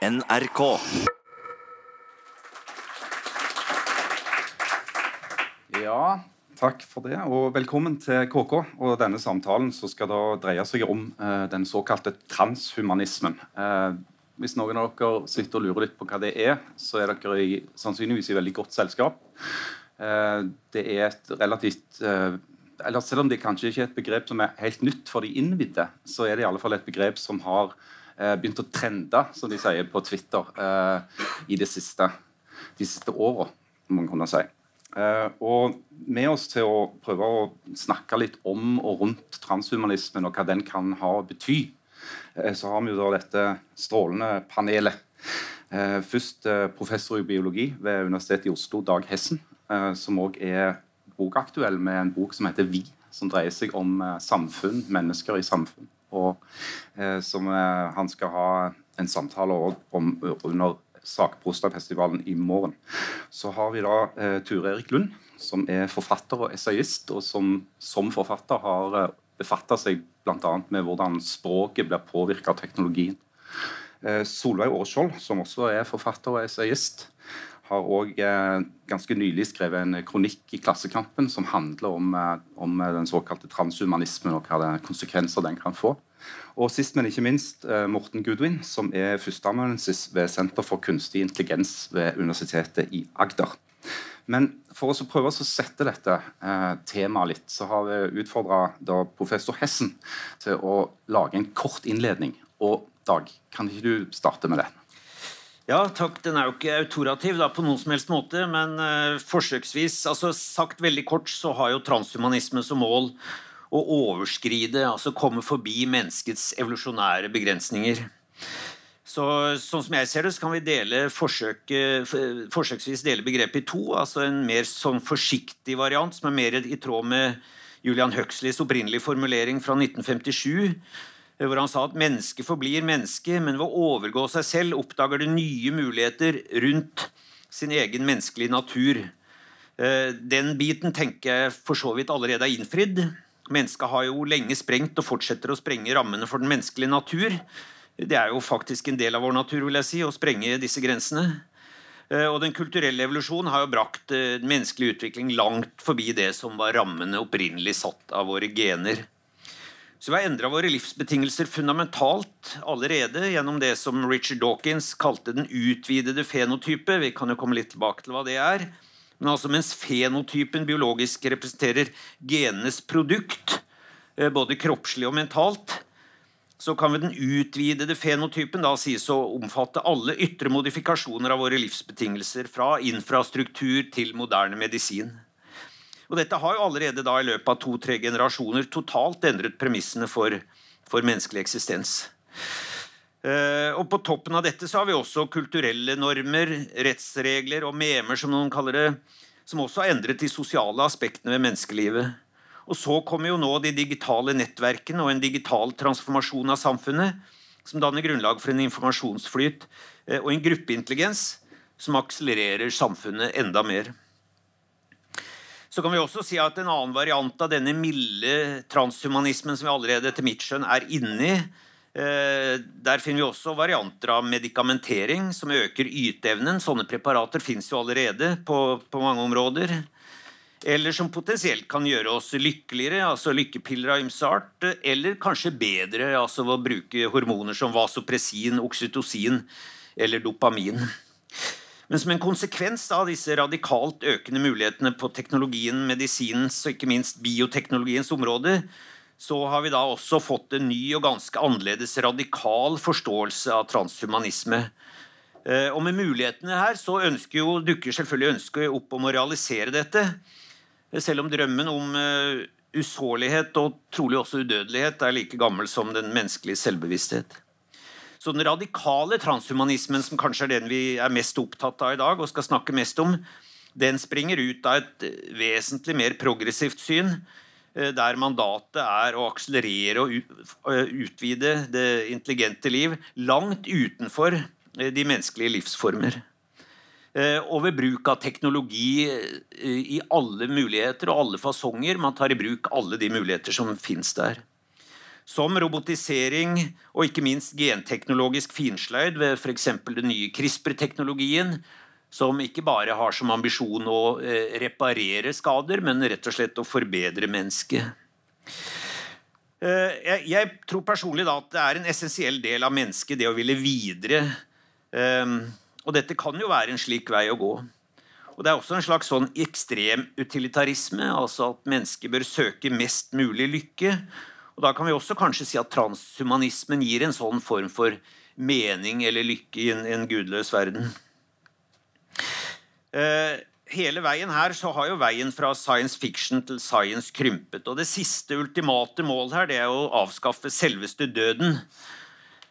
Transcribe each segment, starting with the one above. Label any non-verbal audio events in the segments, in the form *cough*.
NRK. Ja, takk for det, og velkommen til KK. Og denne samtalen så skal da dreie seg om eh, den såkalte transhumanismen. Eh, hvis noen av dere sitter og lurer litt på hva det er, så er dere i, sannsynligvis i veldig godt selskap. Eh, det er et relativt eh, eller Selv om det kanskje ikke er et begrep som er helt nytt for de innvidde, så er det i alle fall et begrep som har begynt å trende, som de sier på Twitter, eh, i det siste, de siste åra, må man kunne si. Eh, og med oss til å prøve å snakke litt om og rundt transhumanismen og hva den kan ha å bety, eh, så har vi jo da dette strålende panelet. Eh, først eh, professor i biologi ved Universitetet i Oslo, Dag Hessen, eh, som òg er bokaktuell med en bok som heter Vi, som dreier seg om eh, samfunn, mennesker i samfunn. Og eh, som han skal ha en samtale om under Sakprostafestivalen i morgen. Så har vi da eh, Ture Erik Lund, som er forfatter og essayist, og som som forfatter har eh, befatta seg bl.a. med hvordan språket blir påvirka av teknologien. Eh, Solveig Aarskjold, som også er forfatter og essayist, har òg eh, ganske nylig skrevet en kronikk i Klassekampen som handler om, eh, om den såkalte transhumanismen og hva konsekvenser den kan få. Og sist, men ikke minst, eh, Morten Goodwin, som er førsteamanuensis ved Senter for kunstig intelligens ved Universitetet i Agder. Men for å prøve å sette dette eh, temaet litt, så har vi utfordra professor Hessen til å lage en kort innledning. Og Dag, kan ikke du starte med det? Ja, takk. Den er jo ikke autorativ da, på noen som helst måte, men uh, forsøksvis altså Sagt veldig kort så har jo transhumanisme som mål å overskride, altså komme forbi menneskets evolusjonære begrensninger. Så, sånn som jeg ser det, så kan vi dele forsøk, forsøksvis dele begrepet i to. altså En mer sånn forsiktig variant, som er mer i tråd med Julian Huxleys opprinnelige formulering fra 1957 hvor han sa at mennesket forblir menneske, men ved å overgå seg selv oppdager det nye muligheter rundt sin egen menneskelige natur. Eh, den biten tenker jeg for så vidt allerede er innfridd. Mennesket har jo lenge sprengt og fortsetter å sprenge rammene for den menneskelige natur. Det er jo faktisk en del av vår natur, vil jeg si, å sprenge disse grensene. Eh, og Den kulturelle evolusjonen har jo brakt eh, menneskelig utvikling langt forbi det som var rammene opprinnelig satt av våre gener. Så vi har endra våre livsbetingelser fundamentalt allerede gjennom det som Richard Dawkins kalte den utvidede fenotype. Vi kan jo komme litt tilbake til hva det er. Men altså mens fenotypen biologisk representerer genenes produkt, eh, både kroppslig og mentalt, så kan vi den utvidede fenotypen da sies å omfatte alle ytre modifikasjoner av våre livsbetingelser, fra infrastruktur til moderne medisin. Og dette har jo allerede da i løpet av to-tre generasjoner totalt endret premissene for, for menneskelig eksistens. Uh, og På toppen av dette så har vi også kulturelle normer, rettsregler og memer, som noen kaller det, som også har endret de sosiale aspektene ved menneskelivet. Og så kommer jo nå de digitale nettverkene og en digital transformasjon av samfunnet, som danner grunnlag for en informasjonsflyt uh, og en gruppeintelligens som akselererer samfunnet enda mer. Så kan vi også si at En annen variant av denne milde transhumanismen som vi allerede etter mitt skjønn er inni, eh, der finner vi også varianter av medikamentering som øker yteevnen. Sånne preparater fins jo allerede på, på, mange områder. Eller som potensielt kan gjøre oss lykkeligere, altså lykkepiller av ymse art. Eller kanskje bedre altså ved å bruke hormoner som vasopressin, oksytocin eller dopamin. Men som en konsekvens av disse radikalt økende mulighetene på teknologien, medisinens og ikke minst bioteknologiens område, så har vi da også fått en ny og ganske annerledes radikal forståelse av transhumanisme. Eh, og med mulighetene her så jo, dukker selvfølgelig ønsket opp om å realisere dette. Selv om drømmen om eh, usårlighet og trolig også udødelighet er like gammel som den menneskelige selvbevissthet. Så den radikale transhumanismen, som kanskje er den vi er mest opptatt av i dag, og skal snakke mest om, den springer ut av et vesentlig mer progressivt syn, eh, der mandatet er å akselerere og eh, utvide det intelligente liv langt utenfor eh, de menneskelige livsformer. Og ved bruk av teknologi i alle muligheter og alle fasonger. Man tar i bruk alle de muligheter som fins der. Som robotisering og ikke minst genteknologisk finsløyd ved f.eks. den nye CRISPR-teknologien, som ikke bare har som ambisjon å eh, reparere skader, men rett og slett å forbedre mennesket. Eh, jeg, tror personlig at det er en essensiell del av mennesket, det å ville videre. Um, og dette kan jo være en slik vei å gå. Og Det er også en slags sånn ekstrem utilitarisme, altså at mennesket bør søke mest mulig lykke. Og Da kan vi også kanskje si at transhumanismen gir en sånn form for mening eller lykke i en, en gudløs verden. Eh, hele veien her så har jo veien fra science fiction til science krympet. Og det siste ultimate målet her det er å avskaffe selveste døden.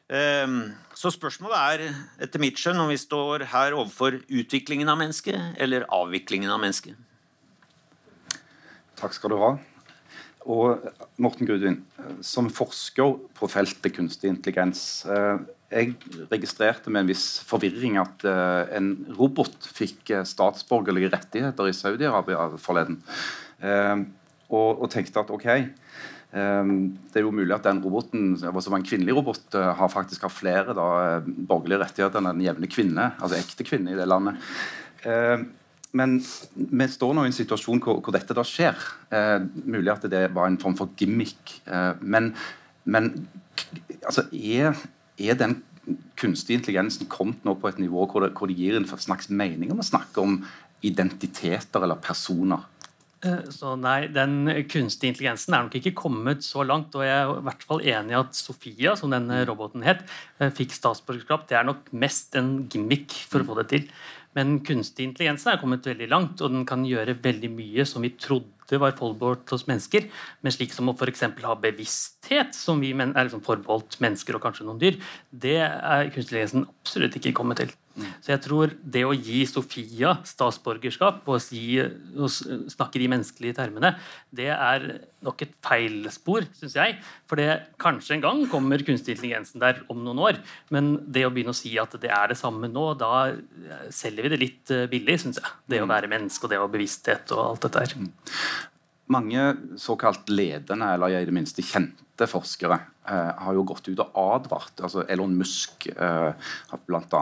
Eh, så spørsmålet er etter mitt skjønn om vi står her overfor utviklingen av mennesket eller avviklingen av mennesket. Takk skal du ha. Og Morten Grudvin, som forsker på feltet kunstig intelligens eh, jeg registrerte med en viss forvirring at uh, en robot fikk statsborgerlige rettigheter i Saudi-Arabia forleden. Og, og, tenkte at ok, det er jo mulig at den roboten, som en kvinnelig robot, har faktisk har flere da, borgerlige rettigheter enn en jevne kvinne, altså ekte kvinne i det landet. Men vi står nå i en situasjon hvor, hvor dette da skjer. mulig at det var en form for gimmick. men, men altså, er er den kunstige intelligensen kommet nå på et nivå hvor det, hvor det gir en slags mening om å snakke om identiteter eller personer? Eh, så nei, Den kunstige intelligensen er nok ikke kommet så langt. Og jeg er i hvert fall enig i at Sofia, som denne roboten het, eh, fikk statsborgerskap. Det er nok mest en gimmick for å få det til. Men kunstig intelligens er kommet veldig langt, og den kan gjøre veldig mye som vi trodde var forbeholdt hos mennesker. Men slik som å f.eks. ha bevissthet, som vi er liksom forbeholdt mennesker og kanskje noen dyr, det er kunstig intelligensen absolutt ikke kommet til. Så jeg tror det å gi Sofia statsborgerskap og, si, og snakke de menneskelige termene, det er nok et feilspor, syns jeg. For det, kanskje en gang kommer kunstig intelligensen der om noen år. Men det å begynne å si at det er det samme nå, da selger vi det litt eh, billig, syns jeg. Det å mm. være menneske og det å bevissthet og alt dette her. Mm. Mange såkalt ledende, eller i det minste kjente forskere eh, har jo gått ut og advart. altså Elon Musk eh, har bl.a.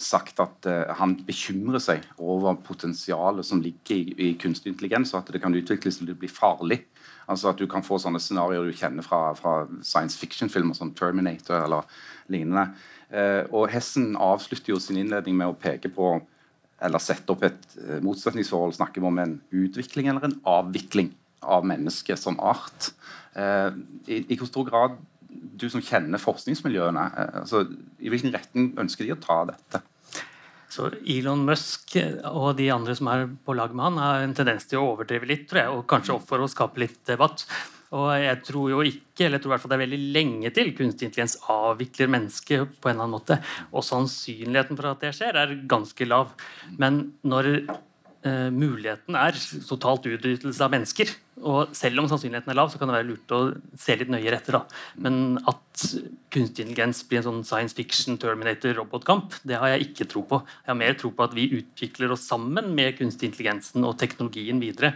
sagt at eh, han bekymrer seg over potensialet som ligger i, i, kunstig intelligens, og at det kan utvikles til å bli farlig. Altså At du kan få sånne scenarioer du kjenner fra, fra science fiction-filmer som Terminator eller lignende. Eh, og Hessen avslutter jo sin innledning med å peke på eller sette opp et eh, motsetningsforhold. Snakker vi om en utvikling eller en avvikling? av mennesket som art. Eh, I, i hvor stor grad du som kjenner forskningsmiljøene, eh, altså, i hvilken retning ønsker de å ta dette? Så Elon Musk og de andre som er på lag med han, har en tendens til å overdrive litt, tror jeg, og kanskje opp for å skape litt debatt. Og jeg tror jo ikke, eller jeg tror i hvert fall det er veldig lenge til kunstig intelligens avvikler mennesket på en eller annen måte. Og sannsynligheten for at det skjer, er ganske lav. Men når eh, muligheten er totalt utryddelse av mennesker. Og selv om sannsynligheten er lav, så kan det være lurt å se litt nøyere etter. da. Men at kunstig intelligens blir en sånn science fiction Terminator-robotkamp, det har jeg ikke tro på. Jeg har mer tro på at vi utvikler oss sammen med kunstig intelligensen og teknologien videre.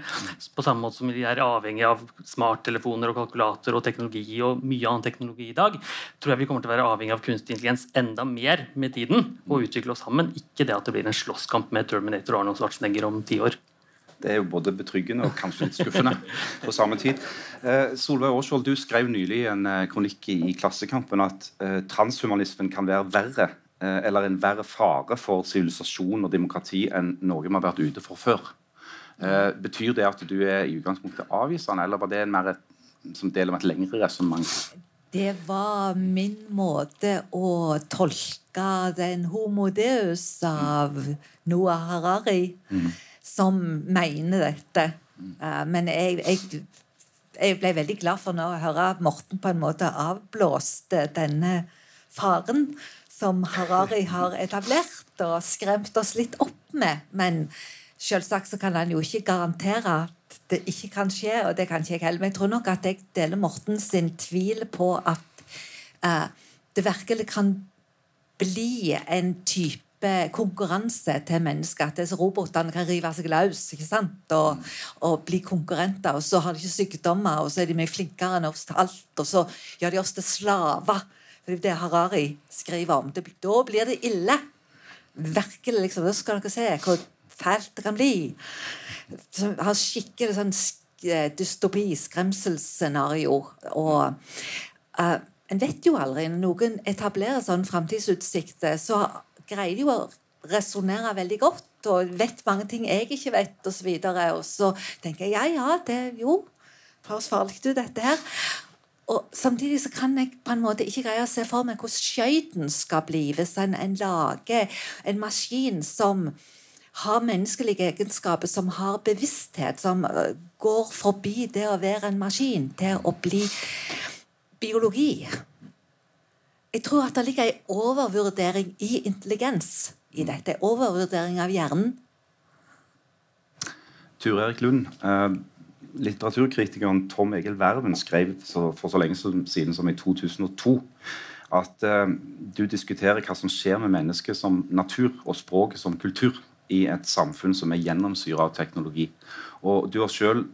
På samme måte som vi er avhengig av smarttelefoner og kalkulator og teknologi og mye annen teknologi i dag, tror jeg vi kommer til å være avhengig av kunstig intelligens enda mer med tiden og utvikle oss sammen. Ikke det at det blir en slåsskamp med Terminator og Arnold Schwarzenegger om ti år. Det er jo både betryggende og kanskje litt skuffende på samme tid. Eh, Solveig Aarskjold, du skrev nylig en eh, kronikk i, i Klassekampen at eh, transhumanismen kan være verre eh, eller en verre fare for sivilisasjon og demokrati enn noe vi har vært ute for før. Eh, betyr det at du er i utgangspunktet avvisende, eller var det mer et, som del av et lengre resonnement? Det var min måte å tolke den homodeus av Noah Harari. Mm som mener dette. Uh, men jeg, jeg, jeg, ble veldig glad for nå å høre Morten på en måte avblåste denne faren som Harari har etablert og skremt oss litt opp med. Men selvsagt så kan han jo ikke garantere at det ikke kan skje, og det kan ikke jeg heller. Men jeg tror nok at jeg deler Morten sin tvil på at uh, det virkelig kan bli en type skaper konkurranse til mennesker. At robotene kan rive seg løs ikke sant? Og, og, bli konkurrenter. Og så har de ikke sykdommer, og så er de mye flinkere enn oss til alt. Og så gjør de oss til slaver. For det Harari skriver om. Det, da blir det ille. Virkelig, liksom. Da skal dere se hvor fælt det kan bli. Så har skikkelig sånn eh, dystopi, skremselsscenario. Og uh, en vet jo aldri. Når noen etablerer sånn framtidsutsikter, så greier jo å resonnere veldig godt og vet mange ting jeg ikke vet, osv. Og, så videre, og så tenker jeg ja, ja, det jo høres farlig ut, dette her. Og Samtidig så kan jeg på en måte ikke greie å se for meg hvordan skøyten skal bli hvis en, en lager en maskin som har menneskelige egenskaper, som har bevissthet, som øh, går forbi det å være en maskin til å bli biologi. Jeg tror at det ligger en overvurdering i intelligens i dette. En Overvurdering av hjernen. Ture Erik Lund, eh, litteraturkritikeren Tom Egil Verven skrev for så lenge siden som i 2002 at eh, du diskuterer hva som skjer med mennesket som natur og språket som kultur i et samfunn som er gjennomsyra av teknologi. Og Du har selv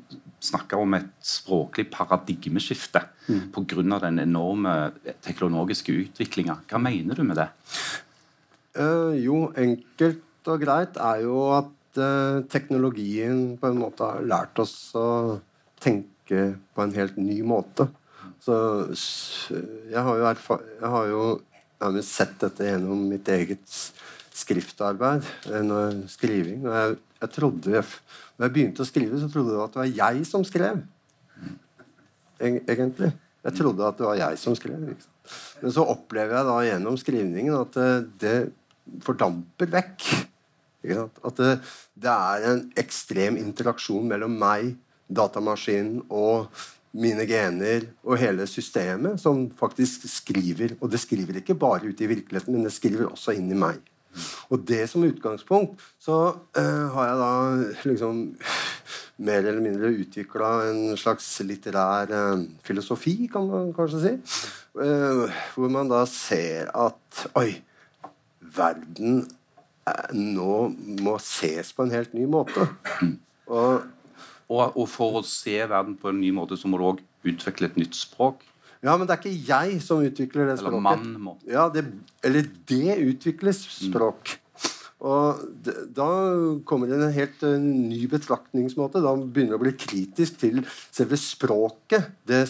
snakka om et språklig paradigmeskifte mm. pga. den enorme teknologiske utviklinga. Hva mener du med det? Uh, jo, enkelt og greit er jo at uh, teknologien på en måte har lært oss å tenke på en helt ny måte. Så jeg har jo, jeg har jo nærmest sett dette gjennom mitt eget skriftarbeid, en skriving. Og jeg, jeg trodde når jeg begynte å skrive, så trodde jeg at det var jeg som skrev. Egentlig. Jeg trodde at det var jeg som skrev. Men så opplever jeg da gjennom skrivningen at det, det fordamper vekk. At det, det, er en ekstrem interaksjon mellom meg, datamaskinen og mine gener og hele systemet som faktisk skriver. Og det skriver ikke bare ut i virkeligheten, men det skriver også inn i meg. Og det som utgangspunkt så uh, har jeg da liksom mer eller mindre utvikla en slags litterær uh, filosofi, kan man kanskje si. Uh, hvor man da ser at Oi, verden nå må ses på en helt ny måte. Og, og, og for å se verden på en ny måte, så må du òg utvikle et nytt språk. Ja, men det er ikke jeg som utvikler det språket. Eller mann må. Ja, det, eller det utvikles språk. Mm. Og Da kommer det en helt uh, ny betraktningsmåte. Da begynner det å bli kritisk til selve språket. Det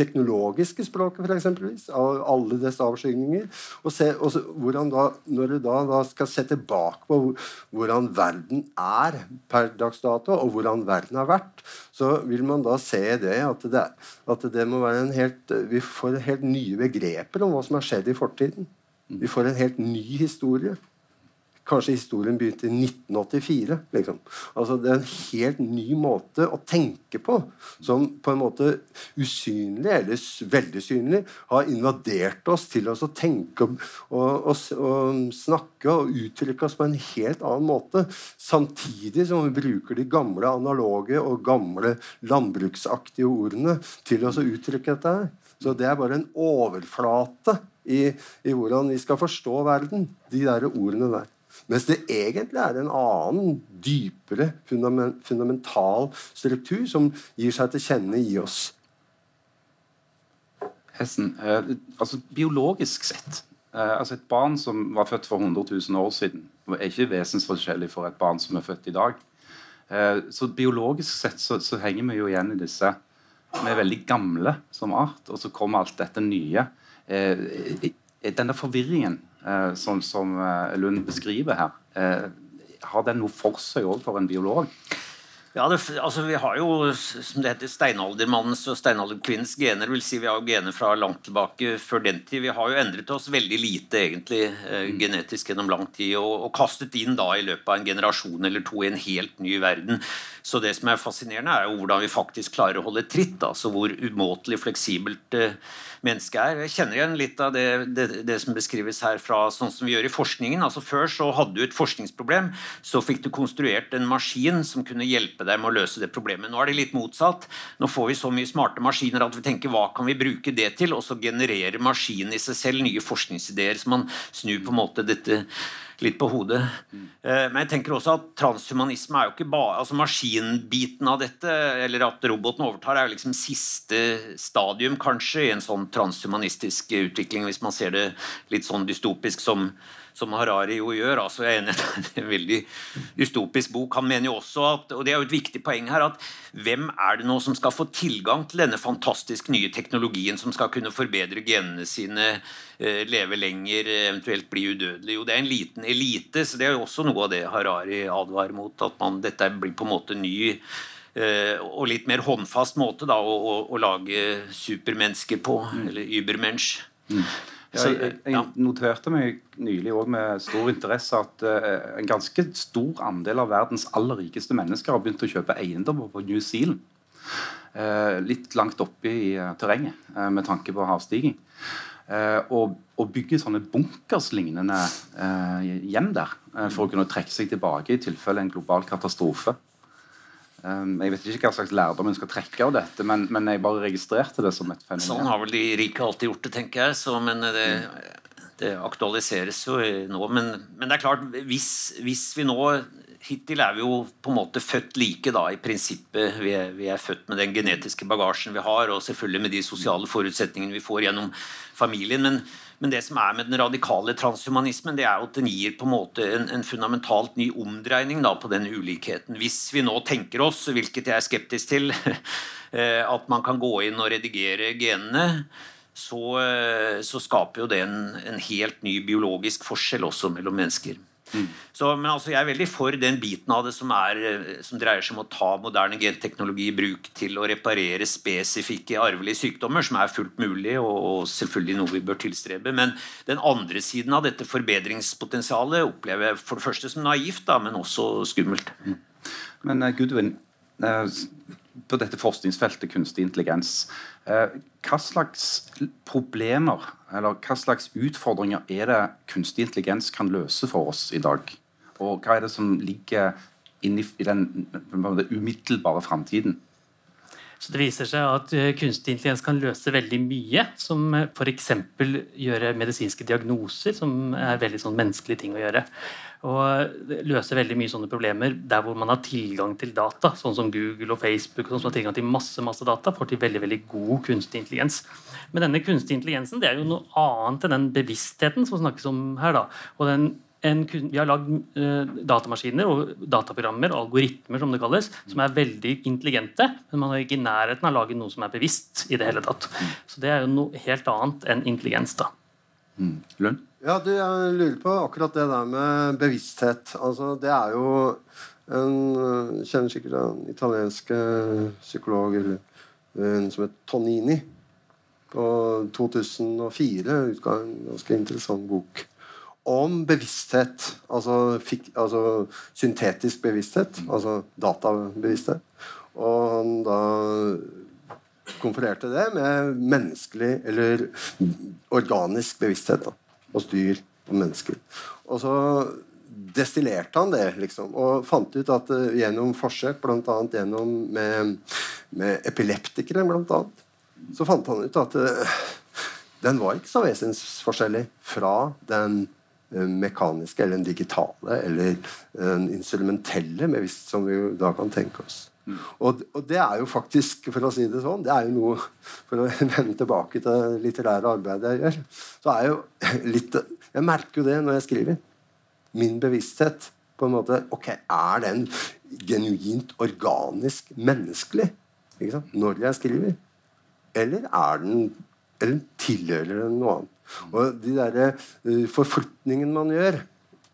teknologiske språket, for eksempelvis, av alle dets avskygninger. Og, se, og så, da, Når du da, da, skal se tilbake på hvordan verden er per dags dato, og hvordan verden har vært, så vil man da se det at det, at det må være en helt Vi får helt nye begreper om hva som har skjedd i fortiden. Vi får en helt ny historie. Kanskje historien begynte i 1984. Liksom. Altså, det er en helt ny måte å tenke på, som på en måte usynlig, eller veldig synlig, har invadert oss til oss å tenke og, og, og, snakke og uttrykke oss på en helt annen måte. Samtidig som vi bruker de gamle analoge og gamle landbruksaktige ordene til oss å uttrykke dette her. Så det er bare en overflate i, i hvordan vi skal forstå verden, de der ordene der. Mens det egentlig er en annen, dypere, fundamental struktur som gir seg til kjenne i oss. Hessen, eh, altså Biologisk sett eh, altså Et barn som var født for 100 000 år siden, er ikke vesensforskjellig for et barn som er født i dag. Eh, så Biologisk sett så, så henger vi jo igjen i disse Vi er veldig gamle som art, og så kommer alt dette nye. Eh, denne forvirringen eh, som, eh, Lund beskriver her, eh, har den noe for seg òg for en biolog? Ja, det, altså Vi har jo som det heter steinaldermannens og steinalderkvinnens gener. vil si Vi har jo gener fra langt tilbake før den tid. Vi har jo endret oss veldig lite egentlig mm. genetisk gjennom lang tid. Og, og, kastet inn da i løpet av en generasjon eller to i en helt ny verden. Så det som er fascinerende, er jo hvordan vi faktisk klarer å holde tritt. altså Hvor umåtelig fleksibelt mennesket er. Jeg kjenner igjen litt av det, det, det, som beskrives her fra sånn som vi gjør i forskningen. altså Før så hadde du et forskningsproblem, så fikk du konstruert en maskin som kunne hjelpe deg med å løse det problemet. Nå er det litt motsatt. Nå får vi så mye smarte maskiner at vi tenker hva kan vi bruke det til? Og så genererer maskinen i seg selv nye forskningsideer. Så man snur på en måte dette litt på hodet. Eh, men jeg tenker også at transhumanisme er jo ikke bare altså Maskinbiten av dette, eller at roboten overtar, er jo liksom siste stadium kanskje i en sånn transhumanistisk utvikling, hvis man ser det litt sånn dystopisk som som Harari jo gjør. altså Jeg er enig *laughs* det er en veldig dystopisk bok. Han mener jo også at, og det er jo et viktig poeng her, at hvem er det nå som skal få tilgang til denne fantastisk nye teknologien som skal kunne forbedre genene sine, eh, leve lenger, eventuelt bli udødelig? Jo, det er en liten elite, så det er jo også noe av det Harari advarer mot. At man, dette blir på en måte ny eh, og litt mer håndfast måte da, å, å, å lage supermennesker på, mm. eller übermensch. Mm. Ja, jeg, jeg, noterte meg nylig også med stor interesse at uh, en ganske stor andel av verdens aller rikeste mennesker har begynt å kjøpe eiendommer på New Zealand. Uh, litt langt oppe i uh, terrenget med tanke på havstiging. Og, og, bygge sånne bunkerslignende hjem der for å kunne trekke seg tilbake i tilfelle en global katastrofe. Um, jeg vet ikke hva slags lærdom en skal trekke av dette, men, men, jeg bare registrerte det som et fenomen. Sånn har vel de rike alltid gjort det, tenker jeg. Så, men det, det, aktualiseres jo nå. Men, men, det er klart, hvis, hvis, vi nå Hittil er vi jo på en måte født like, da, i prinsippet. Vi er, vi er født med den genetiske bagasjen vi har, og selvfølgelig med de sosiale forutsetningene vi får gjennom familien. men men det som er med den radikale transhumanismen, det er jo at den gir på en måte en, en fundamentalt ny omdreining da, på den ulikheten. Hvis vi nå tenker oss, hvilket jeg er skeptisk til, *laughs* eh, at man kan gå inn og redigere genene, så, eh, så skaper jo det en, en helt ny biologisk forskjell også mellom mennesker. Mm. Så, men altså, jeg er veldig for den biten av det som, er, eh, som, dreier seg om å ta moderne genteknologi i bruk til å reparere spesifikke arvelige sykdommer, som er fullt mulig og, og, selvfølgelig noe vi bør tilstrebe. Men den andre siden av dette forbedringspotensialet opplever jeg for det første som naivt, da, men også skummelt. Mm. Men uh, Gudvin, uh, på dette forskningsfeltet kunstig intelligens, hva slags problemer eller hva slags utfordringer er det kunstig intelligens kan løse for oss i dag? Og hva er det som ligger inni i den umiddelbare framtiden? Så Det viser seg at eh, kunstig intelligens kan løse veldig mye. Som eh, f.eks. gjøre medisinske diagnoser, som er veldig sånn menneskelige ting å gjøre. Og løse veldig mye sånne problemer der hvor man har tilgang til data. Sånn som Google og Facebook, sånn som har tilgang til masse masse data, får til veldig veldig god kunstig intelligens. Men denne kunstig intelligensen det er jo noe annet enn den bevisstheten som snakkes om her. da. Og den en, vi har lagd uh, datamaskiner og dataprogrammer og algoritmer som det kalles, som er veldig intelligente, men man er ikke i nærheten av å lage noe som er bevisst. i det hele tatt. Så det er jo noe helt annet enn intelligens. da. Mm. Lund? Ja, du, Jeg lurer på akkurat det der med bevissthet. Altså, det er jo en Kjenner sikkert en italiensk psykolog en som het Tonini. På 2004 utga en ganske interessant bok om bevissthet. Altså, fik, altså syntetisk bevissthet. Mm. Altså databevissthet. Og han da konfererte det med menneskelig eller organisk bevissthet da, hos dyr og mennesker. Og så destillerte han det, liksom, og fant ut at uh, gjennom forsøk, bl.a. gjennom med, med epileptikere, blant annet, så fant han ut at uh, den var ikke så vesensforskjellig fra den mekaniske eller den digitale eller den instrumentelle, som vi da kan tenke oss. Mm. Og, og, det er jo faktisk, for å si det sånn, det er jo noe For å *laughs* vende tilbake til det litterære arbeidet jeg gjør, så er jo *laughs* litt Jeg merker jo det når jeg skriver. Min bevissthet på en måte Ok, er den genuint organisk menneskelig når jeg skriver? Eller er den Eller tilhører den noe annet? Og de der uh, forflytningene man gjør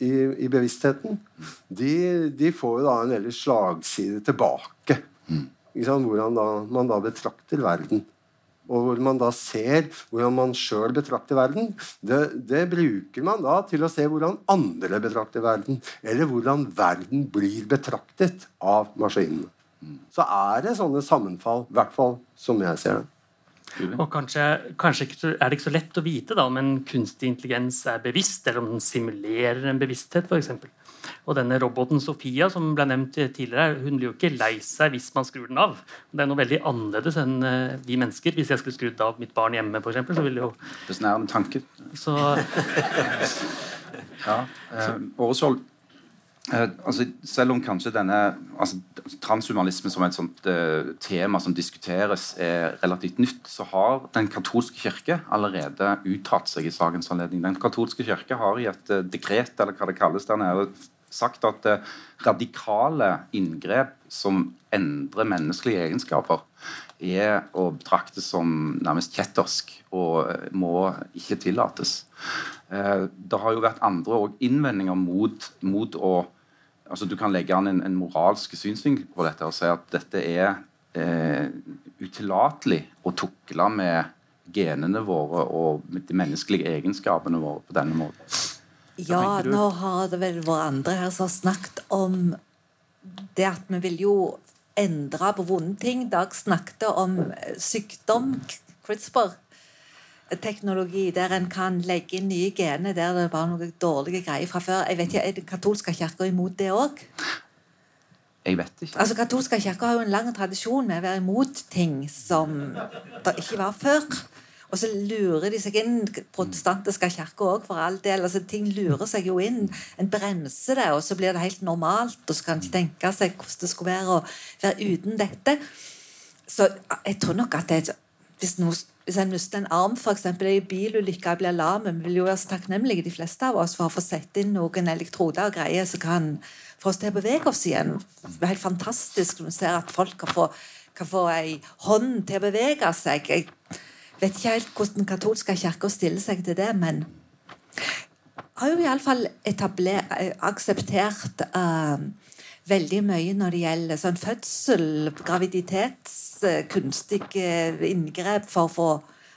i, i bevisstheten, de, de, får jo da en veldig slagside tilbake. Hvordan da, man da betrakter verden. Og hvor man da ser hvordan man sjøl betrakter verden. Det, det, bruker man da til å se hvordan andre betrakter verden. Eller hvordan verden blir betraktet av maskinene. Så er det sånne sammenfall, i hvert fall som jeg ser det. Og kanskje, kanskje, er det ikke så lett å vite da, om en kunstig intelligens er bevisst, eller om den simulerer en bevissthet, f.eks. Og denne roboten Sofia som ble nevnt tidligere, hun blir jo ikke lei seg hvis man skrur den av. Det er noe veldig annerledes enn eh, vi mennesker. Hvis jeg skulle skrudd av mitt barn hjemme, for eksempel, så ville jo Hvordan er det med tanken? Så, *laughs* ja, eh, Åreskjold, eh, altså, selv om kanskje denne altså, transhumanisme som et sånt uh, tema som diskuteres, er relativt nytt, så har Den katolske kirke allerede uttalt seg i sakens anledning. Den katolske kirke har i et uh, dekret, eller hva det kalles der nede, sagt at radikale inngrep som endrer menneskelige egenskaper, er å betrakte som nærmest kjettersk og må ikke tillates. Det har jo vært andre innvendinger mot, mot, å altså Du kan legge an en, en moralsk synsvinkel på dette og si at dette er eh, utillatelig å tukle med genene våre og med de menneskelige egenskapene våre på denne måten. Ja, nå har det vel vært andre her som har snakket om det at vi vil jo endre på vonde ting. Dag snakket om sykdom, CRISPR teknologi der en kan legge inn nye gener der det var noen dårlige greier fra før. Jeg vet ikke, Er den katolske kirka imot det òg? Jeg vet ikke. Altså, Katolske kirka har jo en lang tradisjon med å være imot ting som det ikke var før. Og så lurer de seg inn protestantiske kirker òg, for all del. altså Ting lurer seg jo inn. En bremser det, og så blir det helt normalt. Og så kan de tenke seg hvordan det skulle være å være uten dette. Så jeg tror nok at det, hvis noe hvis en mister en arm, f.eks. i bilulykke og blir lam, vi vil jo være så takknemlige, de fleste av oss, for å få sette inn noen elektroder og greier som kan få oss til å bevege oss igjen. Det er helt fantastisk når vi ser at folk kan få, kan få ei hånd til å bevege seg. Jeg vet ikke helt hvordan den katolske kirka stiller seg til det, men har jo iallfall akseptert uh, veldig mye når det gjelder sånn fødsel, graviditets, kunstige inngrep for få,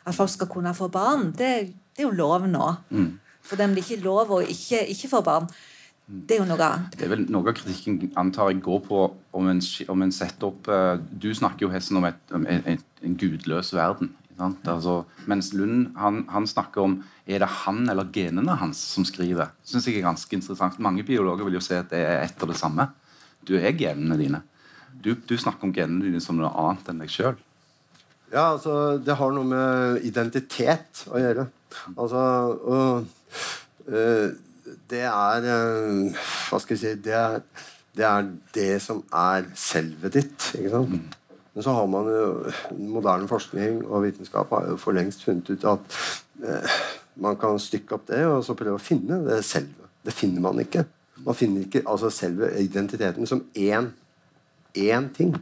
at folk skal kunne få barn. Det, det er jo lov nå. Mm. For dem blir ikke lov å ikke, ikke få barn. Det er jo noe annet. Det er vel Noe av kritikken antar jeg går på om en, om en setter opp uh, Du snakker jo hesten om, et, om en, en, en, gudløs verden. Altså, mens Lund han, han, snakker om er det han eller genene hans som skriver. synes jeg er ganske interessant. Mange biologer vil jo si at det er ett og det samme. Du er genene dine. Du, du snakker om genene dine som noe annet enn deg sjøl. Ja, altså, det har noe med identitet å gjøre. Altså, og øh, det er øh, Hva skal jeg si det er, det er, det som er selvet ditt. ikke sant? Men så har man jo moderne forskning og vitenskap har jo for lengst funnet ut at øh, man kan stykke opp det og så prøve å finne det selve. Det finner man ikke. Man finner ikke altså selve identiteten som én, én ting.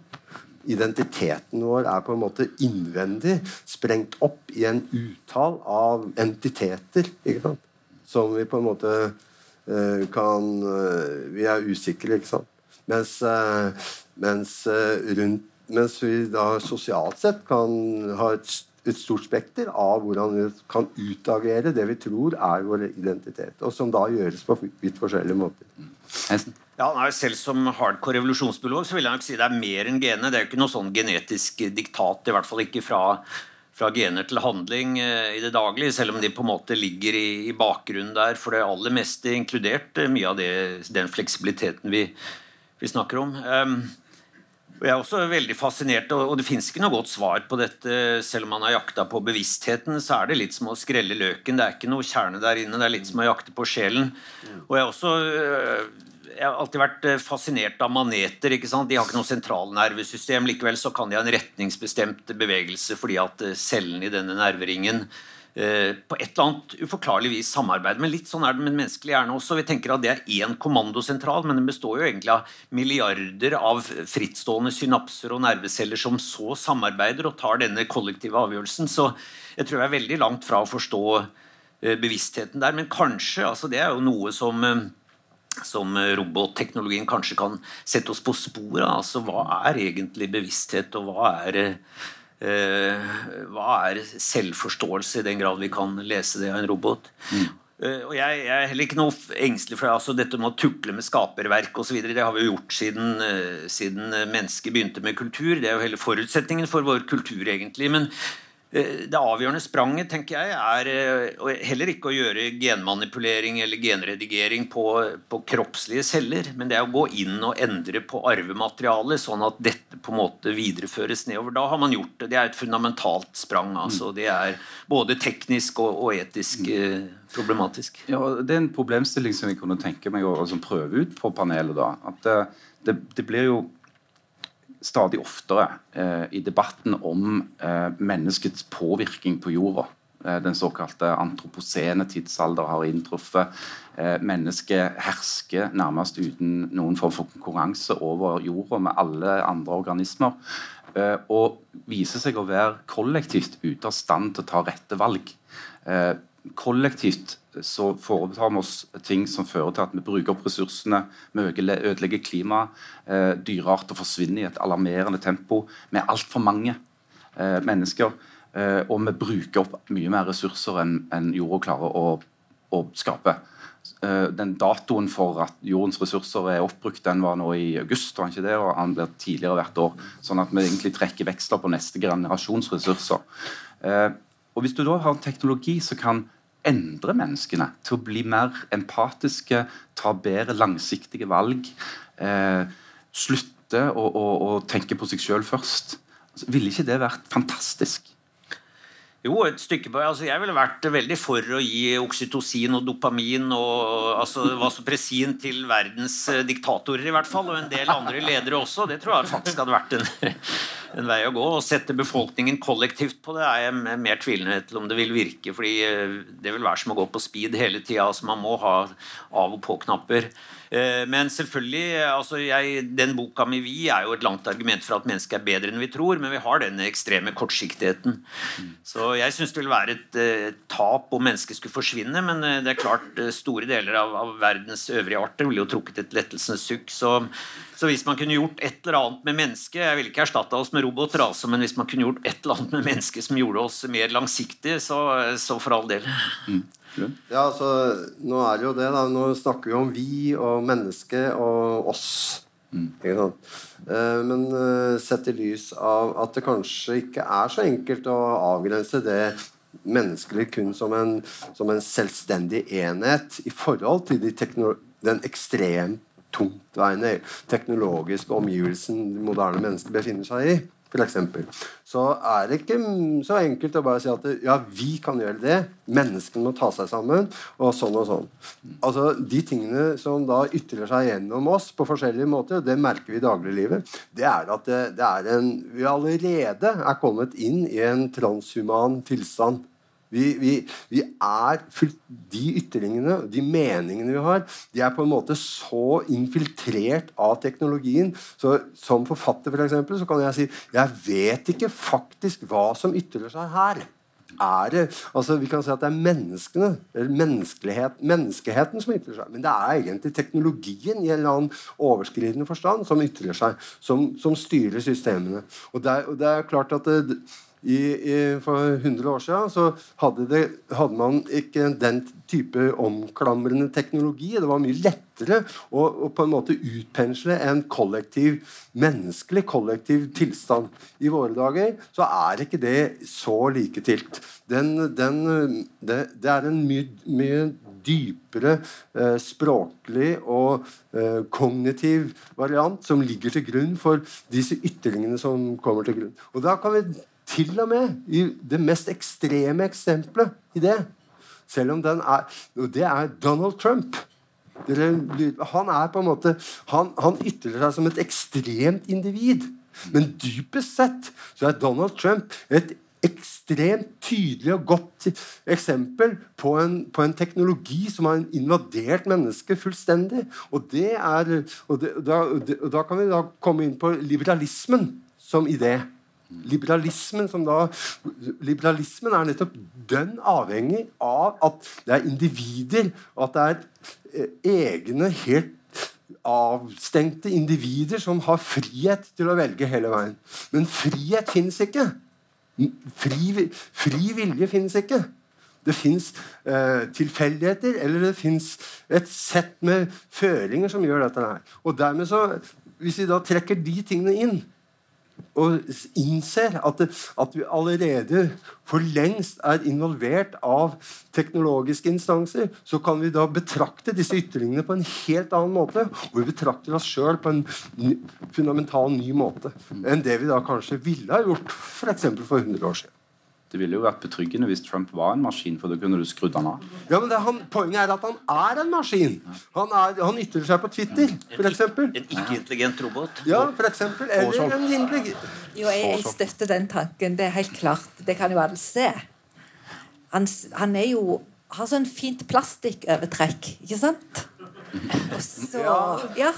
Identiteten vår er på en måte innvendig sprengt opp i en utall av entiteter. ikke sant? Som vi på en måte uh, kan uh, Vi er usikre, ikke sant? Mens, uh, mens, rundt, mens vi da sosialt sett kan ha et et stort spekter av hvordan vi kan utagere det vi tror er vår identitet. Og som da gjøres på vidt forskjellige måter. Ja, nei, Selv som hardcore revolusjonsbiolog så vil jeg nok si det er mer enn genet. Det er jo ikke noe sånn genetisk diktat, i hvert fall ikke fra, fra gener til handling eh, i det daglige, selv om de på en måte ligger i, i bakgrunnen der for det aller meste, inkludert eh, mye av det, den fleksibiliteten vi, vi snakker om. Um, Jeg er også veldig fascinert, og det fins ikke noe godt svar på dette. Selv om man har jakta på bevisstheten, så er det litt som å skrelle løken. Det er ikke noe kjerne der inne. Det er litt som å jakte på sjelen. Og jeg har også øh, jeg har alltid vært øh, fascinert av maneter. ikke sant? De har ikke noe sentralnervesystem. Likevel så kan de ha en retningsbestemt bevegelse fordi at øh, cellene i denne nerveringen på et eller annet uforklarlig vis samarbeid. Men litt sånn er det med menneskelig hjerne også. Vi tenker at det er én kommandosentral, men den består jo egentlig av milliarder av frittstående synapser og nerveceller som så samarbeider og tar denne kollektive avgjørelsen. Så jeg tror jeg er veldig langt fra å forstå eh, bevisstheten der. Men kanskje, altså det er jo noe som eh, som robotteknologien kanskje kan sette oss på sporet. Altså, hva er egentlig bevissthet, og hva er Eh, hva er selvforståelse, i den grad vi kan lese det av en robot? Mm. Uh, og jeg, jeg, er heller ikke noe engstelig for altså, dette med å tukle med skaperverk osv. Det har vi jo gjort siden, uh, siden mennesket begynte med kultur. Det er jo hele forutsetningen for vår kultur, egentlig. Men, Eh, det avgjørende spranget tenker jeg, er eh, heller ikke å gjøre genmanipulering eller genredigering på, på, kroppslige celler, men det er å gå inn og endre på arvematerialet, sånn at dette på en måte videreføres nedover. Da har man gjort det. Det er et fundamentalt sprang. altså. Det er både teknisk og, og etisk eh, problematisk. Ja, Det er en problemstilling som jeg kunne tenke meg å altså, prøve ut på panelet. da, at det, det, det blir jo stadig oftere eh, i debatten om eh, menneskets påvirkning på jorda. Eh, den såkalte antroposene tidsalder har inntruffet. Eh, mennesket hersker nærmest uten noen form for konkurranse over jorda med alle andre organismer. Eh, og viser seg å være kollektivt ute av stand til å ta rette valg. Kollektivt så foretar vi oss ting som fører til at vi bruker opp ressursene, vi ødelegger klimaet, dyrearter forsvinner i et alarmerende tempo. Vi er altfor mange mennesker, og vi bruker opp mye mer ressurser enn en jorda klarer å, å skape. Eh, den datoen for at jordens ressurser er oppbrukt, den var nå i august, var ikke det, og han blir tidligere hvert år. Sånn at vi egentlig trekker veksler på neste generasjons ressurser. Eh, og Hvis du da har teknologi som kan endre menneskene til å bli mer empatiske, ta bedre langsiktige valg. Eh, slutte å, å, å, tenke på seg sjøl først. Ville ikke det vært fantastisk? Jo, et stykke på, altså Jeg ville vært veldig for å gi oksytocin og dopamin og altså vasopressin til verdens eh, diktatorer, i hvert fall, og en del andre ledere også. Det tror jeg faktisk hadde vært en, *laughs* en vei å gå. Å sette befolkningen kollektivt på det er jeg mer tvilende til om det vil virke. fordi eh, det vil være som å gå på speed hele tida. Altså man må ha av- og på-knapper. Eh, men selvfølgelig, altså jeg, den boka mi Vi er jo et langt argument for at mennesket er bedre enn vi tror, men vi har denne ekstreme kortsiktigheten. Så jeg syns det vil være et, et eh, tap om mennesket skulle forsvinne, men eh, det er klart store deler av, av verdens øvrige arter ville jo trukket et lettelsens sukk. Så, så, hvis man kunne gjort et eller annet med mennesket Jeg ville ikke erstatte oss med roboter, altså, men hvis man kunne gjort et eller annet med mennesket som gjorde oss mer langsiktige, så, så for all del. Mm. Ja, altså, nå er det jo det, da. Nå snakker vi om vi og mennesket og oss. Mm. Eh, men eh, sett i lys av at det kanskje ikke er så enkelt å avgrense det menneskelig kun som en, som en selvstendig enhet i forhold til de den ekstremt tungtveiende teknologiske omgivelsen de moderne mennesker befinner seg i f.eks. Så er det ikke så enkelt å bare si at ja, vi kan gjøre det. Menneskene må ta seg sammen, og sånn og sånn. Altså, De tingene som da ytrer seg gjennom oss på forskjellige måter, det merker vi i dagliglivet, det er at det, det er en, vi allerede er kommet inn i en transhuman tilstand. Vi, vi, vi, er De ytringene, de meningene vi har, de er på en måte så infiltrert av teknologien. Så Som forfatter for eksempel, så kan jeg si jeg vet ikke faktisk hva som ytrer seg her. Er det, altså Vi kan si at det er menneskene, eller menneskeheten som ytrer seg. Men det er egentlig teknologien i en eller annen overskridende forstand som ytrer seg. Som, som styrer systemene. Og det, og det er klart at det, i, i, for 100 år siden så hadde, det, hadde, man ikke den type omklamrende teknologi. Det var mye lettere å, å på en måte utpensle en kollektiv, menneskelig kollektiv tilstand. I våre dager så er ikke det så liketilt. Den, den, det, det, er en mye, mye dypere eh, språklig og eh, kognitiv variant som ligger til grunn for disse ytringene som kommer til grunn. Og da kan vi til og med i det mest ekstreme eksempelet i det, selv om den er Og det er Donald Trump. Han er på en måte han, han ytrer seg som et ekstremt individ. Men dypest sett så er Donald Trump et ekstremt tydelig og godt eksempel på en, på en teknologi som har invadert mennesket fullstendig. Og, det er, og, det, da, og da kan vi da komme inn på liberalismen som idé. Liberalismen, som da, liberalismen er nettopp dønn avhengig av at det er individer, og at det er eh, egne, helt avstengte individer som har frihet til å velge hele veien. Men frihet fins ikke. Fri, fri vilje fins ikke. Det fins eh, tilfeldigheter, eller det fins et sett med føringer som gjør dette her. Og dermed så, Hvis vi da trekker de tingene inn, og innser at, at, vi allerede for lengst er involvert av teknologiske instanser, så kan vi da betrakte disse ytringene på en helt annen måte. Og vi betrakter oss sjøl på en ny, fundamental ny måte enn det vi da kanskje ville ha gjort f.eks. for, for 100 år siden. Det ville jo vært betryggende hvis Trump var en maskin, for da kunne du skrudd han av. Ja, men han, Poenget er at han er en maskin. Han, er, han ytrer seg på Twitter, f.eks. En ikke-intelligent robot? Ja, for eksempel. Eller en intelligent Jo, jeg, jeg, støtter den tanken. Det er helt klart. Det kan jo alle se. Han, han er jo har sånn fint plastikkovertrekk, ikke sant? *laughs* Og så Ja.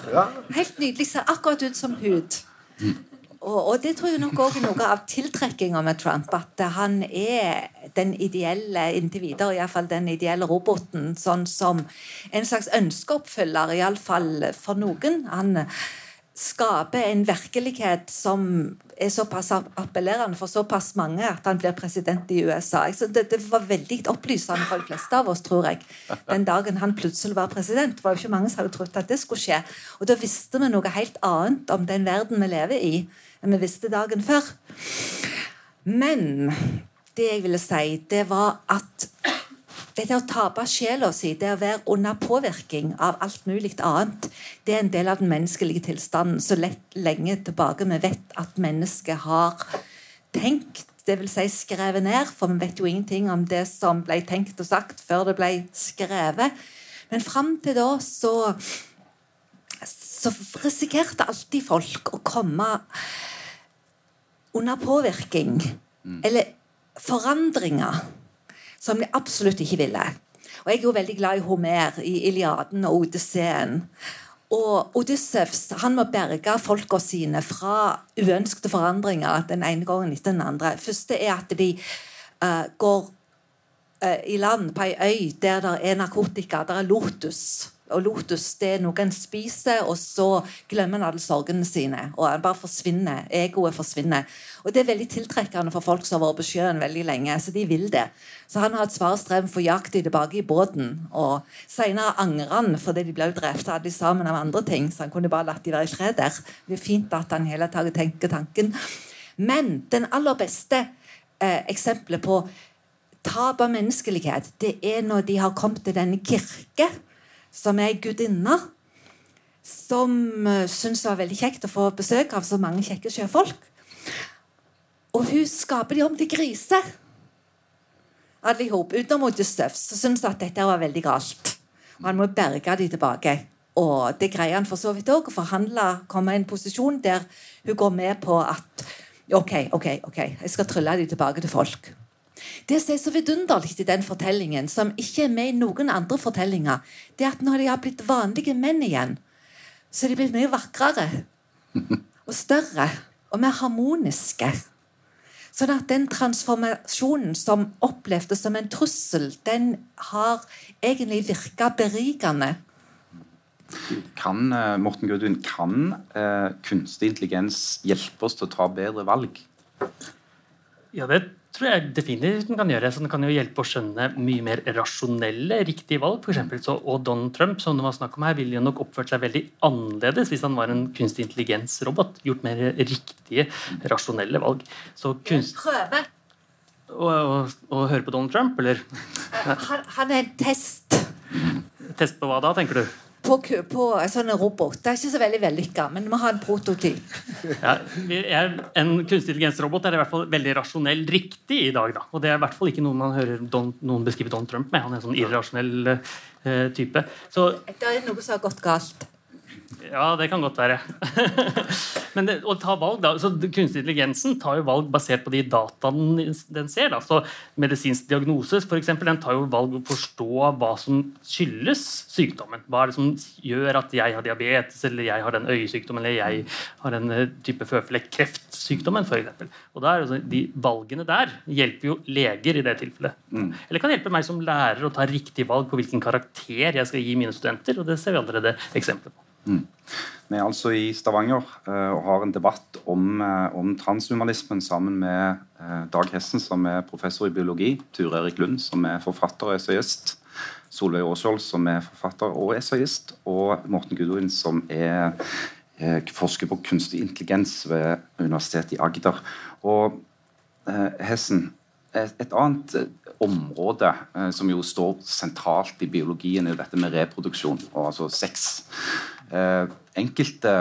Helt nydelig. Ser akkurat ut som hud. Og, og, det tror jeg nok òg er noe av tiltrekkinga med Trump. At han er den ideelle inntil videre, iallfall den ideelle roboten. Sånn som en slags ønskeoppfyller, iallfall for noen. Han skaper en virkelighet som er såpass appellerende for såpass mange at han blir president i USA. Så det, det, var veldig opplysende for de fleste av oss, tror jeg. Den dagen han plutselig var president, Det var jo ikke mange som hadde trodd at det skulle skje. Og da visste vi noe helt annet om den verden vi lever i enn vi visste dagen før. Men det jeg ville si, det var at det å tape sjela si, det å være under påvirkning av alt mulig annet, det er en del av den menneskelige tilstanden. Så lett lenge tilbake vi vet at mennesket har tenkt, dvs. Si skrevet ned, for vi vet jo ingenting om det som ble tenkt og sagt før det ble skrevet. Men fram til da så, så risikerte alltid folk å komme under påvirkning. Mm. Eller forandringer som de absolutt ikke ville. Og Jeg er jo veldig glad i Homer, i Iliaden og Odysseen. Og Odyssevs han må berge folka sine fra uønskede forandringer den ene gangen etter den andre. Første er at de uh, går uh, i land på ei øy der det er narkotika. Der er Lotus. Og Lotus det er noe en spiser, og så glemmer en alle sorgene sine. Og en bare forsvinner. Egoet forsvinner. Og Det er veldig tiltrekkende for folk som har vært på sjøen veldig lenge. Så de vil det. Så han har et svarestrev for å jage dem tilbake i båten. Og senere angrer han fordi de ble drept alle sammen av andre ting. Så han kunne bare latt de være i fred der. Det er fint at han hele tatt tenker tanken. Men den aller beste eh, eksempelet på tap av menneskelighet, det er når de har kommet til denne kirke som er ei gudinne, som uh, syns det var veldig kjekt å få besøk av så mange kjekke sjøfolk. Og hun skaper de om til griser. Alle i hop. Utenom Odysseus så syns at dette var veldig galt. Og han må berge de tilbake. Og det greier han for så vidt òg. Å forhandle, komme i en posisjon der hun går med på at OK, OK, ok, jeg skal trylle de tilbake til folk. Det som er så vidunderlig i den fortellingen, som ikke er med i noen andre fortellinger, det er at når de har blitt vanlige menn igjen, så er de blitt mye vakrere *laughs* og større og mer harmoniske. Sånn at den transformasjonen som opplevdes som en trussel, den har egentlig virka berikende. Kan, eh, Morten Gudvin, kan eh, kunstig intelligens hjelpe oss til å ta bedre valg? Ja, det tror jeg definitivt den kan gjøre. Så den kan jo hjelpe å skjønne mye mer rasjonelle, riktige valg. For eksempel, så, og Donald Trump som det var snakk om her, ville jo nok oppført seg veldig annerledes hvis han var en kunstig intelligens-robot. Gjort mer riktige, rasjonelle valg. Så kunst... Prøve. Å høre på Donald Trump, eller? Han, han er en test. Test på hva da, tenker du? På, på sånne robot. Det er ikke så veldig vellykka, men vi har en prototyp. *laughs* Ja, en kunstig intelligensrobot er i hvert fall veldig rasjonell riktig i dag. Da. Og det er i hvert fall ikke noe man hører Don, noen beskrive Donald Trump med. Han er en sånn irrasjonell uh, type. Så, det er noe som har gått galt. Ja, det kan godt være. *laughs* Men det, å ta valg da, så Kunstig intelligensen tar jo valg basert på de dataene den ser. Da. Så Medisinsk diagnose for eksempel, den tar jo valg å forstå hva som skyldes sykdommen. Hva er det som gjør at jeg har diabetes, eller jeg har den øyesykdommen, eller jeg har en eh, type føflekk, kreftsykdommen f.eks. Og der, De valgene der hjelper jo leger i det tilfellet. Mm. Eller kan hjelpe meg som lærer å ta riktig valg på hvilken karakter jeg skal gi mine studenter. og Det ser vi allerede eksempler på. Mm. Vi er altså i Stavanger uh, og har en debatt om, uh, om transhumanismen sammen med uh, Dag Hessen, som er professor i biologi, Ture Erik Lund, som er forfatter og essayist, Solveig Aasvold, som er forfatter og essayist, og Morten Gudvin, som er forsker på kunstig intelligens ved Universitetet i Agder. Og Hessen, et, et annet område som jo står sentralt i biologien, er dette med reproduksjon, og altså sex. Eh, enkelte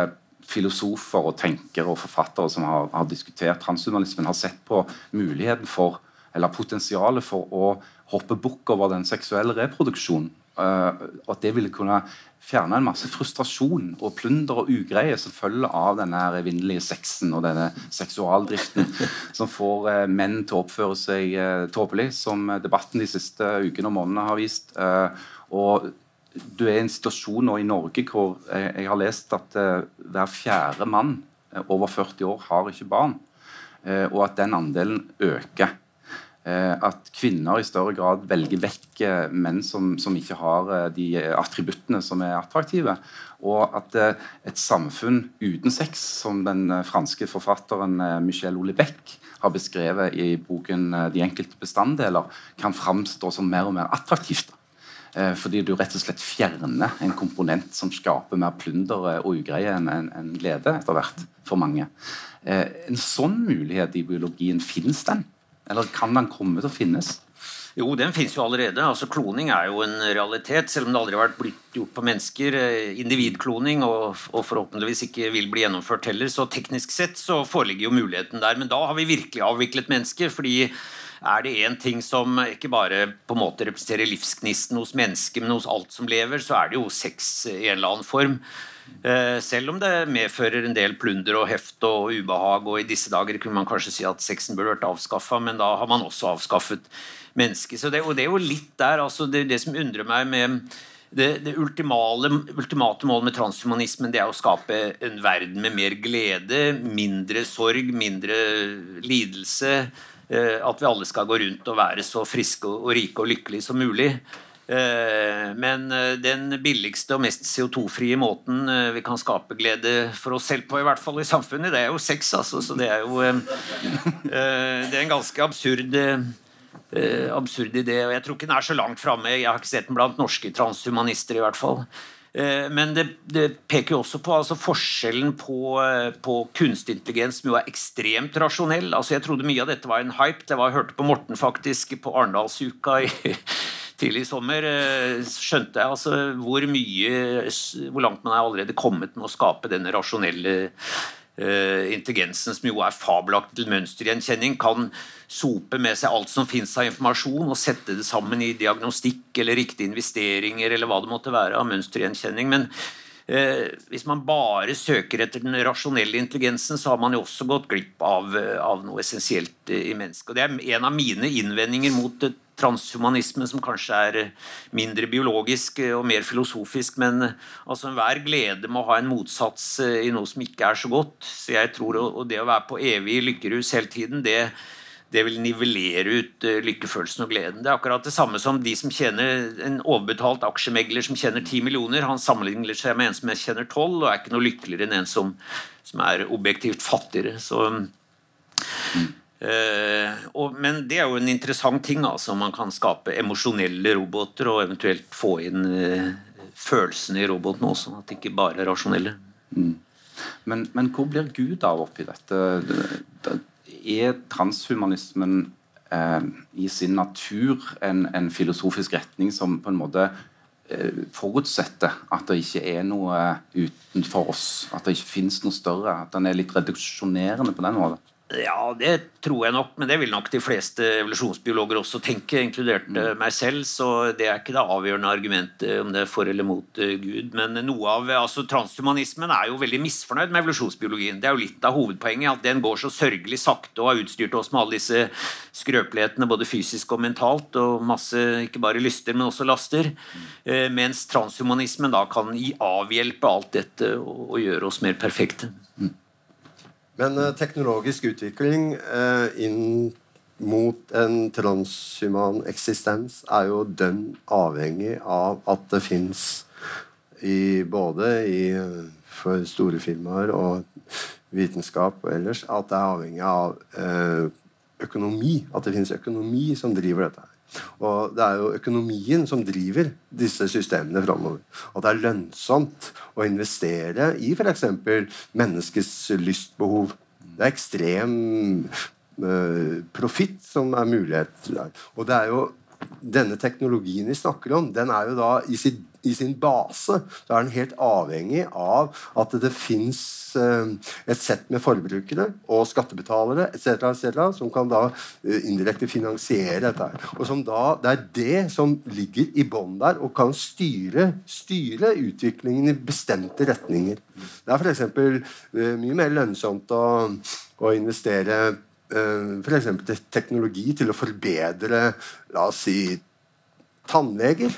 filosofer og tenkere og forfattere som har, har diskutert transhumanismen, har sett på muligheten for, eller potensialet for å hoppe bukk over den seksuelle reproduksjonen. Og at det ville kunne fjerne en masse frustrasjon og plunder og ugreie som følger av denne evinnelige sexen og denne seksualdriften *laughs* som får uh, menn til å oppføre seg tåpelig, som debatten de siste ukene og månedene har vist. og du er i en situasjon nå i Norge hvor jeg, jeg har lest at uh, hver fjerde mann uh, over 40 år har ikke barn, uh, og at den andelen øker. at kvinner i større grad velger vekk menn som, som ikke har de attributtene som er attraktive. Og at et samfunn uten sex, som den franske forfatteren Michel Olebec har beskrevet i boken 'De enkelte bestanddeler', kan framstå som mer og mer attraktivt. Eh, fordi du rett og slett fjerner en komponent som skaper mer plunder og ugreie enn en glede etter hvert for mange. Eh, en sånn mulighet i biologien, finnes den? Eller kan den komme til å finnes? Jo, den finnes jo allerede. Altså Kloning er jo en realitet, selv om det aldri har vært blitt gjort på mennesker. Eh, individkloning, og, og, forhåpentligvis ikke vil bli gjennomført heller. Så teknisk sett så foreligger jo muligheten der. Men da har vi virkelig avviklet mennesker. fordi er det én ting som ikke bare på en måte representerer livsgnisten hos mennesket, men hos alt som lever, så er det jo sex i en eller annen form. Eh, selv om det medfører en del plunder og heft og ubehag, og i disse dager kunne man kanskje si at sexen burde vært avskaffa, men da har man også avskaffet mennesket. Så det, og det er jo litt der, altså det, det som undrer meg med det, det ultimale, ultimate målet med transhumanismen det er å skape en verden med mer glede, mindre sorg, mindre lidelse, at vi alle skal gå rundt og være så friske og rike og lykkelige som mulig. Eh, men eh, den billigste og mest CO2-frie måten vi kan skape glede for oss selv på, i hvert fall i samfunnet, det er jo sex. Altså. Så det er jo Det er en ganske absurd, absurd idé. Og jeg tror ikke den er så langt framme. Jeg har ikke sett den blant norske transhumanister, i hvert fall. Eh, men det, det, peker jo også på altså forskjellen på, eh, på, kunstig intelligens, som jo er ekstremt rasjonell. Altså Jeg trodde mye av dette var en hype. Det var, jeg hørte på Morten faktisk på Arendalsuka *laughs* tidlig i sommer. Eh, skjønte jeg altså hvor mye Hvor langt man er allerede kommet med å skape denne rasjonelle intelligensen, som jo er fabelaktig til mønstergjenkjenning, kan sope med seg alt som finnes av informasjon, og sette det sammen i diagnostikk eller riktige investeringer eller hva det måtte være av mønstergjenkjenning. Men eh, hvis man bare søker etter den rasjonelle intelligensen, så har man jo også gått glipp av, av noe essensielt i mennesket. Og Det er en av mine innvendinger mot transhumanisme, som kanskje er mindre biologisk og mer filosofisk. Men altså, enhver glede må ha en motsats i noe som ikke er så godt. Så jeg tror, Og det å være på evig lykkerus hele tiden, det det vil nivellere ut lykkefølelsen og gleden. Det er akkurat det samme som de som tjener en overbetalt aksjemegler som tjener 10 millioner. Han sammenligner seg med en som tjener 12, og er ikke noe lykkeligere enn en som, som er objektivt fattigere. Så, uh, og, men det er jo en interessant ting. altså Man kan skape emosjonelle roboter og eventuelt få inn uh, følelsene i robotene også, sånn at det ikke bare er rasjonelle. Mm. Men, men, hvor blir Gud av oppi dette? er transhumanismen uh, i sin natur en, en, filosofisk retning som på en måte forutsetter at det ikke er noe utenfor oss, at det ikke finnes noe større, at den er litt reduksjonerende på den måten? Ja, det tror jeg nok, men det vil nok de fleste evolusjonsbiologer også tenke, inkludert mm. meg selv. Så det er ikke det avgjørende argumentet om det er for eller mot uh, Gud. Men noe av altså Transhumanismen er jo veldig misfornøyd med evolusjonsbiologien. Det er jo litt av hovedpoenget, at den går så sørgelig sakte og har utstyrt oss med alle disse skrøpelighetene, både fysisk og mentalt, og masse ikke bare lyster, men også laster. Uh, mens transhumanismen da kan avhjelpe alt dette og, og gjøre oss mer perfekte. Men uh, teknologisk utvikling uh, inn mot en transhuman eksistens er jo dønn avhengig av at det fins både i, for store firmaer og vitenskap og ellers at det er avhengig av uh, økonomi. At det finnes økonomi som driver dette. Og det er jo økonomien som driver disse systemene framover. Og det er lønnsomt å investere i f.eks. menneskets lystbehov. Det er ekstrem uh, profitt som er mulighet der. Og det er jo denne teknologien vi snakker om, den er jo da i, sin, i sin base så er den helt avhengig av at det fins eh, et sett med forbrukere og skattebetalere etc., etc., som kan da eh, indirekte finansiere dette. Og som da, Det er det som ligger i bånn der og kan styre, styre, utviklingen i bestemte retninger. Det er f.eks. Eh, mye mer lønnsomt å, å investere f.eks. teknologi til å forbedre la oss si, tannleger,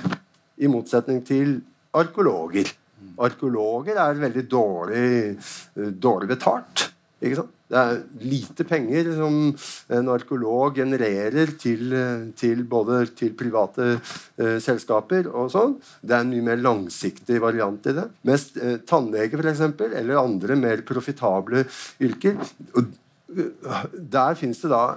i motsetning til arkeologer. Arkeologer er veldig dårlig, uh, dårlig betalt. Ikke sant? Det er lite penger som en arkeolog genererer til, til både til private uh, selskaper og sånn. Det er en mye mer langsiktig variant i det. Mens uh, tannlege, f.eks., eller andre mer profitable yrker der fins det da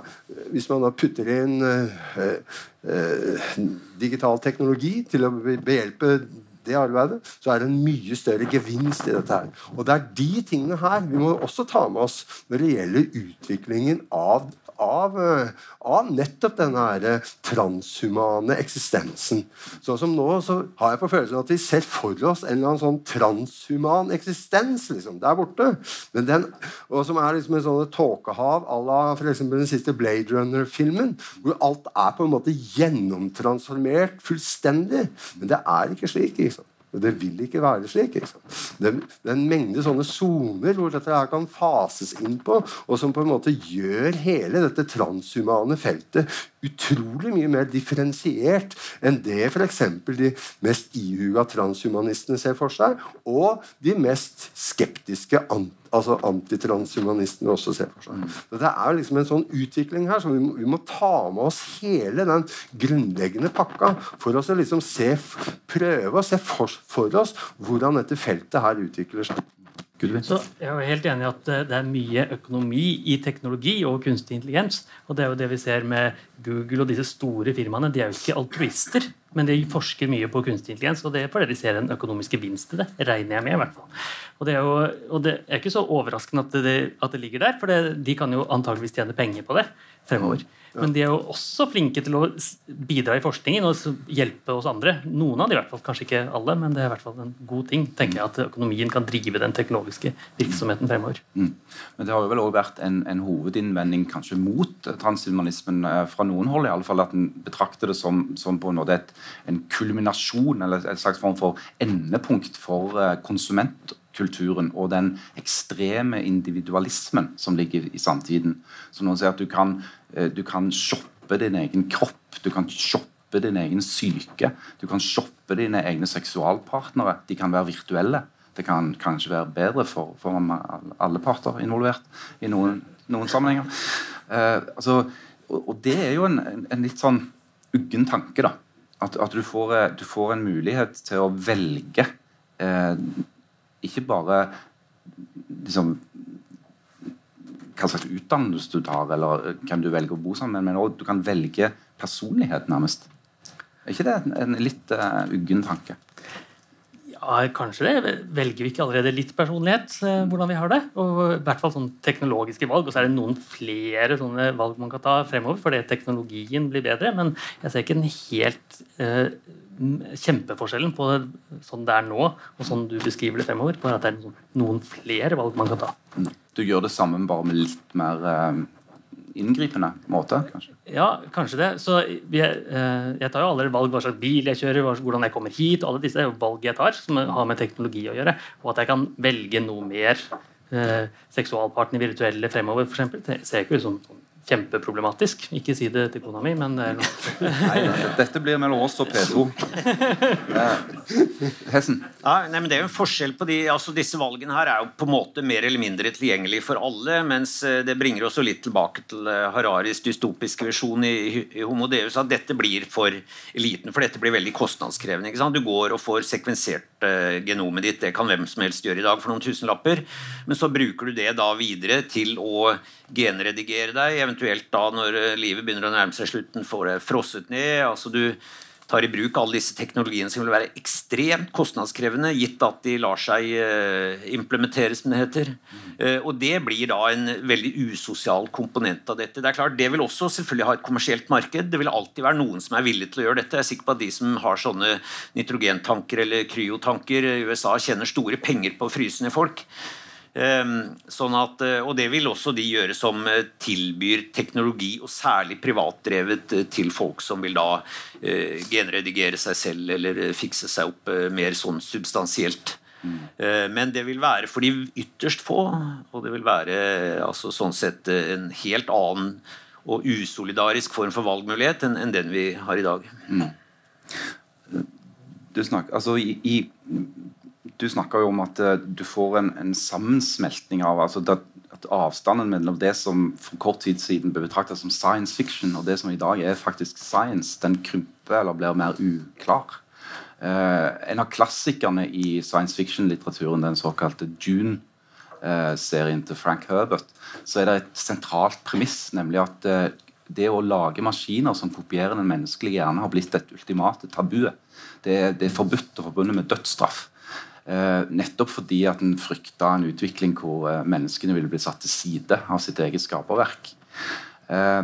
Hvis man da putter inn eh, eh, digital teknologi til å behjelpe det arbeidet, så er det en mye større gevinst i dette. her. Og det er de tingene her vi må også ta med oss når det gjelder utviklingen av av, eh, av, nettopp denne her eh, transhumane eksistensen. Sånn som nå så har jeg på følelsen at vi ser for oss en eller annen sånn transhuman eksistens liksom, der borte. Den, og Som er liksom en sånn tåkehav à la f.eks. den siste Blade Runner-filmen. Hvor alt er på en måte gjennomtransformert fullstendig. Men det er ikke slik. Liksom. Og det vil ikke være slik. Ikke det, det, er en mengde sånne soner hvor dette her kan fases inn på, og som på en måte gjør hele dette transhumane feltet utrolig mye mer differensiert enn det f.eks. de mest ihuga transhumanistene ser for seg, og de mest skeptiske anti altså antitranshumanistene også ser for seg. Det er liksom en sånn utvikling her, så vi må, vi må ta med oss hele den grunnleggende pakka for oss å liksom se, prøve å se for, for oss hvordan dette feltet her utvikler seg. Så jeg er helt enig i at det er mye økonomi i teknologi og kunstig intelligens. Og det er jo det vi ser med Google og disse store firmaene. De er jo ikke altruister, men de forsker mye på kunstig intelligens. Og det er fordi de ser en økonomisk gevinst i det. regner jeg med i hvert fall. Og det er jo og det er ikke så overraskende at det, at det ligger der, for det, de kan jo antageligvis tjene penger på det fremover. Men de er jo også flinke til å bidra i forskningen og hjelpe oss andre. Noen av de i hvert fall, kanskje ikke alle, men det er i hvert fall en god ting. tenker jeg At økonomien kan drive den teknologiske virksomheten fremover. Mm. Men det har jo vel også vært en, en hovedinnvending kanskje mot transhumanismen eh, fra noen hold, i alle fall at en betrakter det som, som på en en kulminasjon eller et slags form for endepunkt for eh, konsumentkulturen og den ekstreme individualismen som ligger i samtiden. Så noen sier at du kan Eh, du kan shoppe din egen kropp, du kan shoppe din egen syke. Du kan shoppe dine egne seksualpartnere. De kan være virtuelle. Det kan kanskje være bedre for, for alle parter involvert i noen, noen sammenhenger. Eh, altså, og, og, det er jo en, en, litt sånn uggen tanke, da. At, at du, får, eh, du, får, en mulighet til å velge eh, ikke bare liksom hva slags utdannelse du tar, eller hvem du velger å bo sammen med, men også du kan velge personlighet, nærmest. Er ikke det en, en litt uh, uggen tanke? Kanskje det. Velger vi ikke allerede litt personlighet, uh, hvordan vi har det? Og I hvert fall sånne teknologiske valg. Og så er det noen flere sånne valg man kan ta fremover, fordi teknologien blir bedre. Men jeg ser ikke den helt eh, kjempeforskjellen på sånn det er nå, og sånn du beskriver det fremover. Bare at det er noen flere valg man kan ta. Du gjør det samme, bare med litt mer uh, inngripende måte? kanskje? Ja, kanskje det. Så jeg, uh, jeg tar jo allerede valg hva slags bil jeg kjører, hvordan jeg kommer hit. Alle disse er jo valg jeg tar som har med teknologi å gjøre. Og at jeg kan velge noe mer eh, seksualpartner virtuelle fremover, f.eks. Ser ikke ut som kjempeproblematisk. Ikke si det til kona mi, men det er noe. *laughs* nei, dette blir mellom oss og P2. *laughs* Hessen? Ja, nei, men det er jo en forskjell på de, altså Disse valgene her er jo på en måte mer eller mindre tilgjengelige for alle, mens eh, det bringer oss jo litt tilbake til eh, Hararis dystopiske visjon i, i Homo Deus, at dette blir for eliten. For dette blir veldig kostnadskrevende. ikke sant? Du går og får sekvensert uh, genomet ditt, det kan hvem som helst gjøre i dag for noen tusenlapper, men så bruker du det da videre til å genredigere deg, eventuelt da når eh, livet begynner å nærme seg slutten, får det frosset ned. altså du tar i bruk alle disse teknologiene som vil være ekstremt kostnadskrevende, gitt at de lar seg uh, implementere, som det heter. Uh, og det blir da en veldig usosial komponent av dette. Det er klart, det vil også selvfølgelig ha et kommersielt marked. Det vil alltid være noen som er villig til å gjøre dette. Jeg er sikker på at de som har sånne nitrogentanker eller kryotanker i USA, tjener store penger på å fryse ned folk. Ehm, sånn at, eh, og det vil også de gjøre som eh, tilbyr teknologi, og særlig privatdrevet, eh, til folk som vil da genredigere seg selv eller fikse seg opp mer sånn substansielt. Mm. Men det vil være for de ytterst få, og det vil være altså, sånn sett en helt annen og usolidarisk form for valgmulighet enn, enn den vi har i dag. Mm. Du snakker, altså i, i du snakka jo om at uh, du får en, en sammensmeltning av altså det, at avstanden mellom det som for kort tid siden ble betraktet som science fiction, og det som i dag er faktisk science, den krymper eller blir mer uklar. Uh, en av klassikerne i science fiction-litteraturen, den såkalte June-serien uh, til Frank Herbert, så er det et sentralt premiss, nemlig at det å lage maskiner som kopierer den menneskelige hjerne, har blitt et ultimate tabu. Det, det er forbudt og forbundet med dødsstraff. Eh, nettopp fordi at en frykta en utvikling hvor eh, menneskene ville bli satt til side av sitt eget skaperverk. Eh,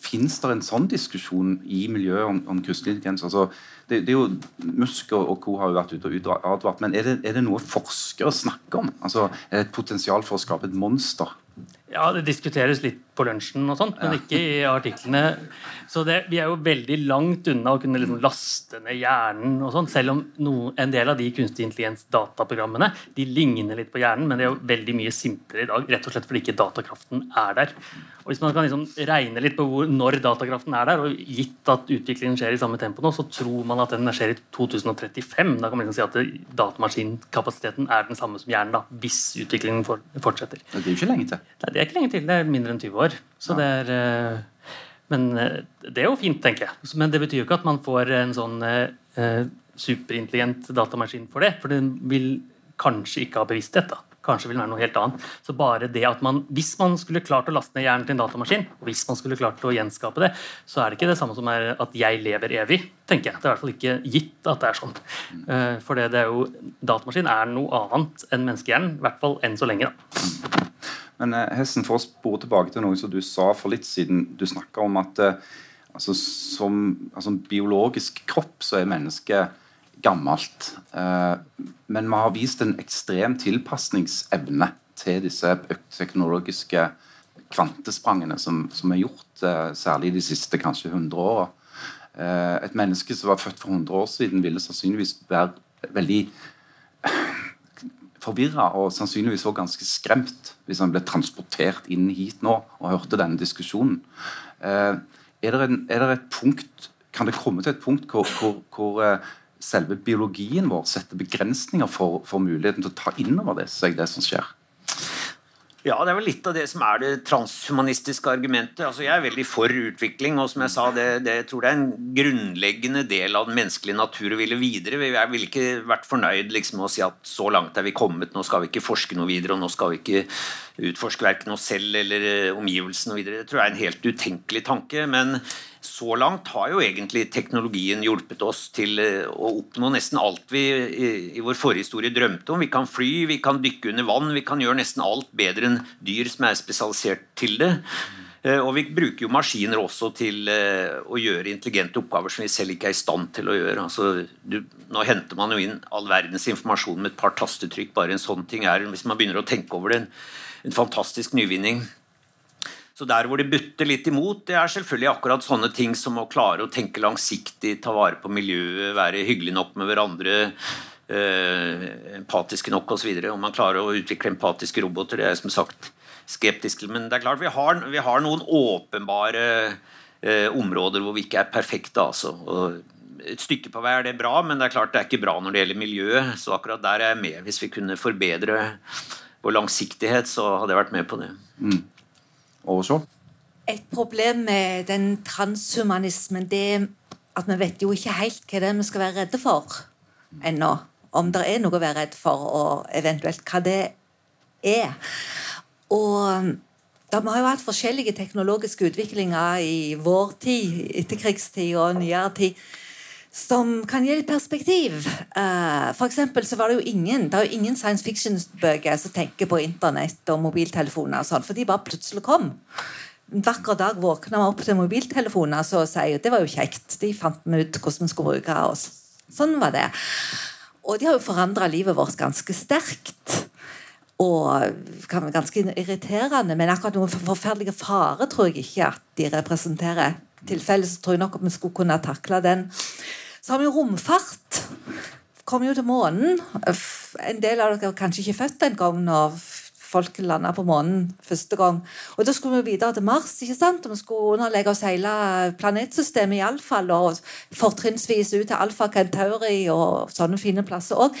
Fins det en sånn diskusjon i miljøet om, om kunstig intelligens? Altså, det, det, er jo Musk og, og co. har jo vært ute og advart, men er det, er det noe forskere snakker om? Altså, er det et potensial for å skape et monster? Ja, det diskuteres litt på lunsjen, og sånt, men ikke i artiklene. Så det, Vi er jo veldig langt unna å kunne liksom laste ned hjernen, og sånt, selv om no, en del av de kunstig intelligens-dataprogrammene de ligner litt på hjernen, men det er jo veldig mye simplere i dag, rett og slett fordi ikke datakraften er der. Og Hvis man kan liksom regne litt på hvor, når datakraften er der, og gitt at utviklingen skjer i samme tempo nå, så tror man at den skjer i 2035. Da kan man liksom si at datamaskinkapasiteten er den samme som hjernen, da, hvis utviklingen fortsetter. Det er jo ikke lenge til. Nei, det er ikke lenge til. Det er mindre enn 20 år. Så ja. det er eh, Men eh, det er jo fint, tenker jeg. Men det betyr jo ikke at man får en sånn eh, superintelligent datamaskin for det. For den vil kanskje ikke ha bevissthet. da kanskje vil være noe helt annet. Så bare det at man, Hvis man skulle klart å laste ned hjernen til en datamaskin, og hvis man skulle klart å gjenskape det, så er det ikke det samme som at jeg lever evig. tenker jeg. Det er i hvert fall ikke gitt at det er sånn. For det, det er jo, datamaskin er noe annet enn menneskehjernen. I hvert fall enn så lenge. da. Men eh, Hessen, for å spore tilbake til noe som du sa for litt siden. Du snakka om at eh, altså, som altså, biologisk kropp så er mennesket gammelt. Eh, men vi har vist en ekstrem tilpasningsevne til disse teknologiske kvantesprangene som, som er gjort, særlig de siste kanskje 100 åra. Et menneske som var født for 100 år siden, ville sannsynligvis være veldig forvirra og sannsynligvis også ganske skremt hvis han ble transportert inn hit nå og hørte denne diskusjonen. Er det, en, er det et punkt, Kan det komme til et punkt hvor, hvor, hvor selve biologien vår setter begrensninger for, for muligheten til å ta inn over det, seg det som skjer. Ja, det er vel litt av det som er det transhumanistiske argumentet. Altså, jeg er veldig for utvikling, og som jeg sa, det, det, jeg tror det er en grunnleggende del av den menneskelige natur å ville videre. Jeg ville ikke vært fornøyd liksom, med å si at så langt er vi kommet, nå skal vi ikke forske noe videre, og nå skal vi ikke utforske verken oss selv eller uh, omgivelsene videre. Det tror jeg er en helt utenkelig tanke. men så langt har jo egentlig teknologien hjulpet oss til eh, å oppnå nesten alt vi i vår forrige historie drømte om. Vi kan fly, vi kan dykke under vann, vi kan gjøre nesten alt bedre enn dyr som er spesialisert til det. Eh, og vi bruker jo maskiner også til eh, å gjøre intelligente oppgaver som vi selv ikke er i stand til å gjøre. Altså, du, nå henter man jo inn all verdens informasjon med et par tastetrykk. Bare en sånn ting er, hvis man begynner å tenke over det, en, fantastisk nyvinning. Så der hvor det butter litt imot, det er selvfølgelig akkurat sånne ting som å klare å tenke langsiktig, ta vare på miljøet, være hyggelig nok med hverandre, eh, empatiske nok osv. Om man klarer å utvikle empatiske roboter, det er som sagt skeptisk til. Men det er klart vi har, vi har noen åpenbare eh, områder hvor vi ikke er perfekte. altså. Og et stykke på vei er det bra, men det er klart det er ikke bra når det gjelder miljøet. Så akkurat der er jeg med. Hvis vi kunne forbedre vår langsiktighet, så hadde jeg vært med på det. Mm også? Et problem med den transhumanismen det er at vi vet jo ikke helt hva det er vi skal være redde for ennå. Om det er noe å være redd for, og eventuelt hva det er. Og da, Vi har jo hatt forskjellige teknologiske utviklinger i vår tid, etterkrigstid og nyere tid, som kan gi litt perspektiv. Uh, for så var det jo ingen det er jo ingen science fiction-bøker som tenker på internett og mobiltelefoner, og sånn, for de bare plutselig kom. En vakker dag våkna vi opp til mobiltelefoner så sier det var jo kjekt. De fant vi ut hvordan vi skulle bruke oss. Sånn var det. Og de har jo forandra livet vårt ganske sterkt. Og ganske irriterende, men akkurat noen forferdelige fare tror jeg ikke at de representerer. I tilfelle så tror jeg nok at vi skulle kunne takle den. Så har vi romfart. Kom jo til månen. En del av dere er kanskje ikke født den gang når folk landa på månen første gang. Og Da skulle vi videre til Mars, ikke sant? og vi skulle underlegge oss hele planetsystemet iallfall. Og fortrinnsvis ut til Alfa Centauri og sånne fine plasser òg.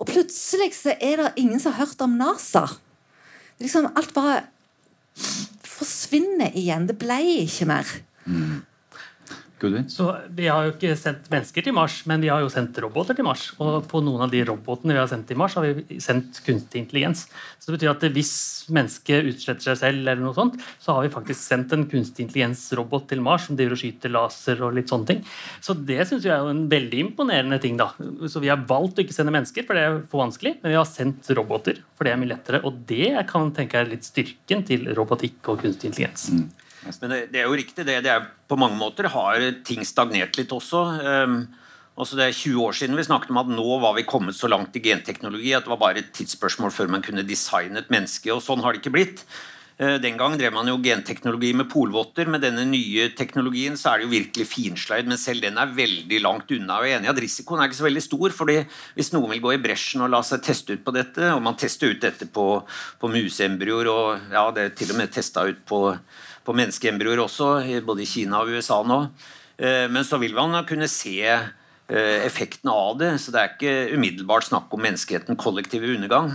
Og plutselig så er det ingen som har hørt om NASA. Liksom Alt bare forsvinner igjen. Det ble ikke mer. Mm. Så Vi har jo ikke sendt mennesker til Mars, men vi har jo sendt roboter til Mars. Og på noen av de robotene vi har sendt til Mars, har vi sendt kunstig intelligens. Så det betyr at hvis mennesket utsletter seg selv, eller noe sånt, så har vi faktisk sendt en kunstig intelligens-robot til Mars som driver og skyter laser og litt sånne ting. Så det syns jeg er jo en veldig imponerende ting. da. Så vi har valgt å ikke sende mennesker, for det er for vanskelig, men vi har sendt roboter, for det er mye lettere. Og det kan tenke jeg er litt styrken til robotikk og kunstig intelligens. Mm. Men det, det, er jo riktig. Det, det er, på mange måter har ting stagnert litt også. Um, også det er 20 år siden vi snakket om at nå var vi kommet så langt i genteknologi at det var bare et tidsspørsmål før man kunne designe et menneske. og Sånn har det ikke blitt. Uh, den gang drev man jo genteknologi med polvotter. Med denne nye teknologien så er det jo virkelig finsløyd, men selv den er veldig langt unna. og jeg er enig at Risikoen er ikke så veldig stor. fordi Hvis noen vil gå i bresjen og la seg teste ut på dette, og man tester ut dette på, på museembryoer, og ja, det er til og med testa ut på på menneskeembryoer også, både i Kina og USA nå. Eh, men så vil man kunne se effektene effekten av det. Så det er ikke umiddelbart snakk om menneskeheten kollektiv undergang.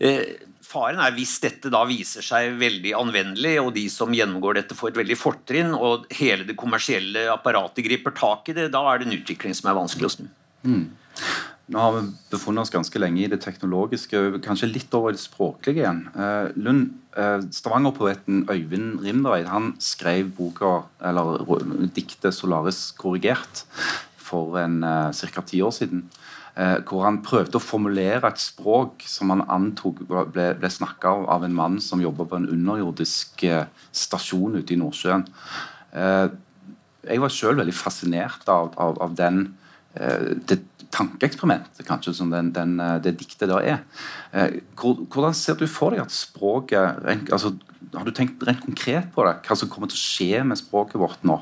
Eh, faren er hvis dette da viser seg veldig anvendelig, og de som gjennomgår dette, får et veldig fortrinn, og hele det kommersielle apparatet griper tak i det, da er det en utvikling som er vanskelig å snu. Mm. Nå har vi befunnet oss ganske lenge i det teknologiske, kanskje litt over det språklige igjen. Eh, Lund, eh, Stavanger-poeten Øyvind Rimdreid han skrev boka, eller diktet 'Solaris korrigert' for en eh, ca. ti år siden. Eh, hvor han prøvde å formulere et språk som han antok ble, ble snakka av, av en mann som jobba på en underjordisk eh, stasjon ute i Nordsjøen. Eh, jeg var sjøl veldig fascinert av, av, av den det tankeeksperiment kanskje som den, den, eh, det diktet der er. Eh, hvordan ser du for deg at språket altså, Har du tenkt rent konkret på det? Hva som kommer til å skje med språket vårt nå?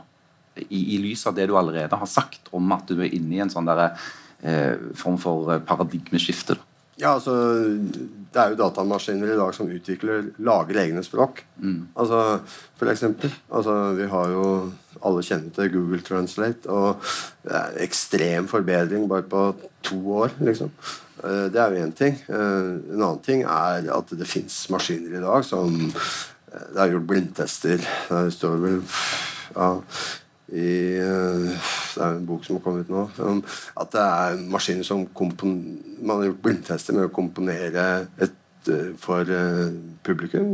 I, i lys av det du allerede har sagt om at du er inne i en sånn der, eh, form for eh, paradigmeskifte? Da. Ja, altså, Det er jo datamaskiner i dag som utvikler, lager egne språk. Mm. Altså, For eksempel. Altså, vi har jo alle kjenner til Google Translate. Og det er ekstrem forbedring bare på to år, liksom. Eh, det er jo én ting. Eh, en annen ting er at det fins maskiner i dag som eh, Det er gjort blindtester. Det står vel ja, i eh, Det er en bok som har kommet ut nå. At det er maskiner som Man har gjort blindtester med å komponere et eh, for eh, publikum.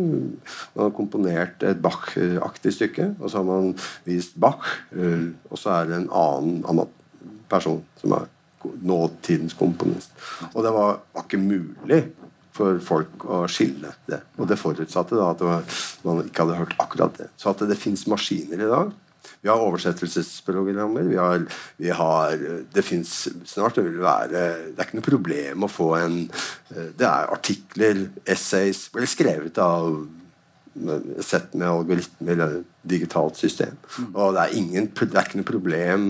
Man har komponert et Bach-aktig stykke, og så har man vist Bach. Og så er det en annen person som er nåtidens komponist. Og det var, var ikke mulig for folk å skille det. Og det forutsatte da at man ikke hadde hørt akkurat det. Så at det, det fins maskiner i dag vi har oversettelsesprogrammer. Vi har, vi har Det fins snart det vil være Det er ikke noe problem å få en Det er artikler, essays, blir skrevet av sett med algoritmer digitalt system. Mm. Og det er, ingen, det er ikke noe problem.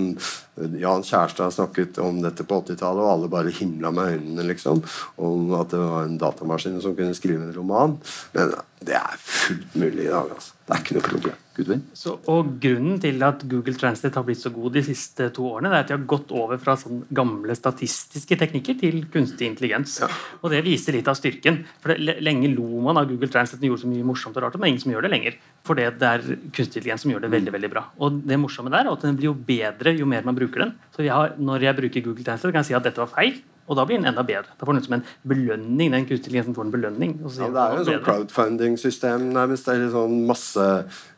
Jan Kjærstad snakket om dette på 80-tallet, og alle bare himla med øynene liksom, om at det var en datamaskin som kunne skrive en roman. Men det er fullt mulig i dag. Altså. Det er ikke noe problem. Så, og Grunnen til at Google Translate har blitt så god de siste to årene, det er at de har gått over fra sånn gamle statistiske teknikker til kunstig intelligens. Ja. Og Det viser litt av styrken. For det, Lenge lo man av Google Translate den gjorde så mye morsomt og rart, men det er ingen som gjør det lenger. For det er kunstig intelligens som gjør det veldig veldig bra. Og det morsomme der er at den blir jo bedre jo mer man bruker den. Så jeg har, Når jeg bruker Google Translate, kan jeg si at dette var feil. Og da blir den enda bedre. Da får den ut som en belønning. den kunstig intelligensen får en belønning. og så Ja, det er jo et sånn crowdfunding-system nærmest. Det er litt sånn masse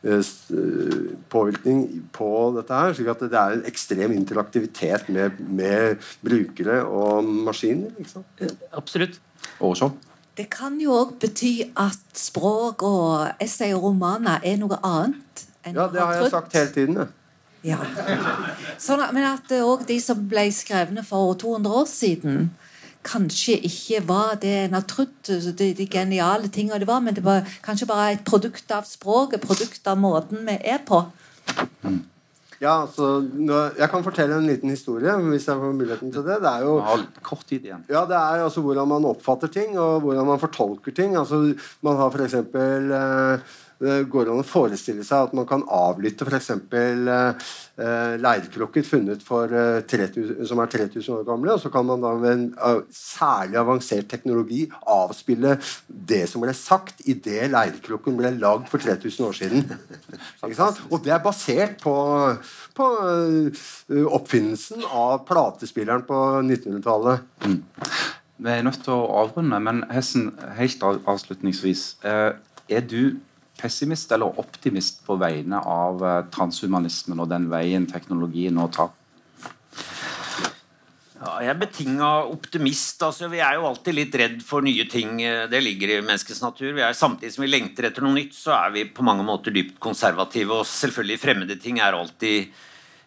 eh, eh, påvirkning på dette her. slik at det er en ekstrem interaktivitet med, med brukere og maskiner. ikke sant? Absolutt. Årså? Det kan jo òg bety at språk og essay og romaner er noe annet enn Ja, det har jeg sagt hele tiden. Det. Ja. Sånn at, men at òg de som ble skrevne for 200 år siden, kanskje ikke var det en har trodd, de, de geniale tingene det var, men det var kanskje bare et produkt av språket, produkt av måten vi er på. Ja, altså, nå, Jeg kan fortelle en liten historie hvis jeg får muligheten til det. Det er jo kort tid igjen. Ja, det er altså hvordan man oppfatter ting, og hvordan man fortolker ting. Altså, man har for eksempel eh, går an å forestille seg at man kan avlytte f.eks. Eh, eh, leirklokker funnet for, eh, 3000, som er 3000 år gamle. Og så kan man da med en eh, særlig avansert teknologi avspille det som ble sagt idet leirklokken ble lagd for 3000 år siden. *laughs* Og det er basert på, på eh, oppfinnelsen av platespilleren på 1900-tallet. Vi er nødt til å avrunde, men Hessen, helt avslutningsvis. Eh, er du pessimist eller optimist på vegne av eh, transhumanismen og den veien teknologien nå tar? Ja, jeg er betinga optimist. altså Vi er jo alltid litt redd for nye ting. eh, Det ligger i menneskets natur. Er, samtidig som vi lengter etter noe nytt, så er vi på mange måter dypt konservative. Og selvfølgelig fremmede ting er, alltid,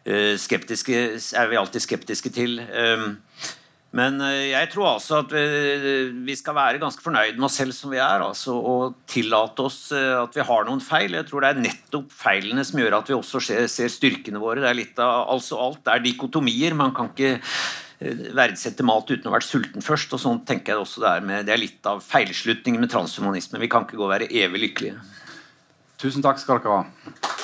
uh, er vi alltid skeptiske til. Um, men eh, jeg tror altså at vi, vi skal være ganske fornøyd med oss selv som vi er. Altså, og tillate oss eh, at vi har noen feil. Jeg tror det er nettopp feilene som gjør at vi også ser, ser styrkene våre. Det er litt av, altså Alt er dikotomier. Man kan ikke eh, verdsette mat uten å ha vært sulten først. og sånn tenker jeg også Det er, med, det er litt av feilslutningen med transhumanisme. Vi kan ikke gå og være evig lykkelige. Tusen takk skal dere ha.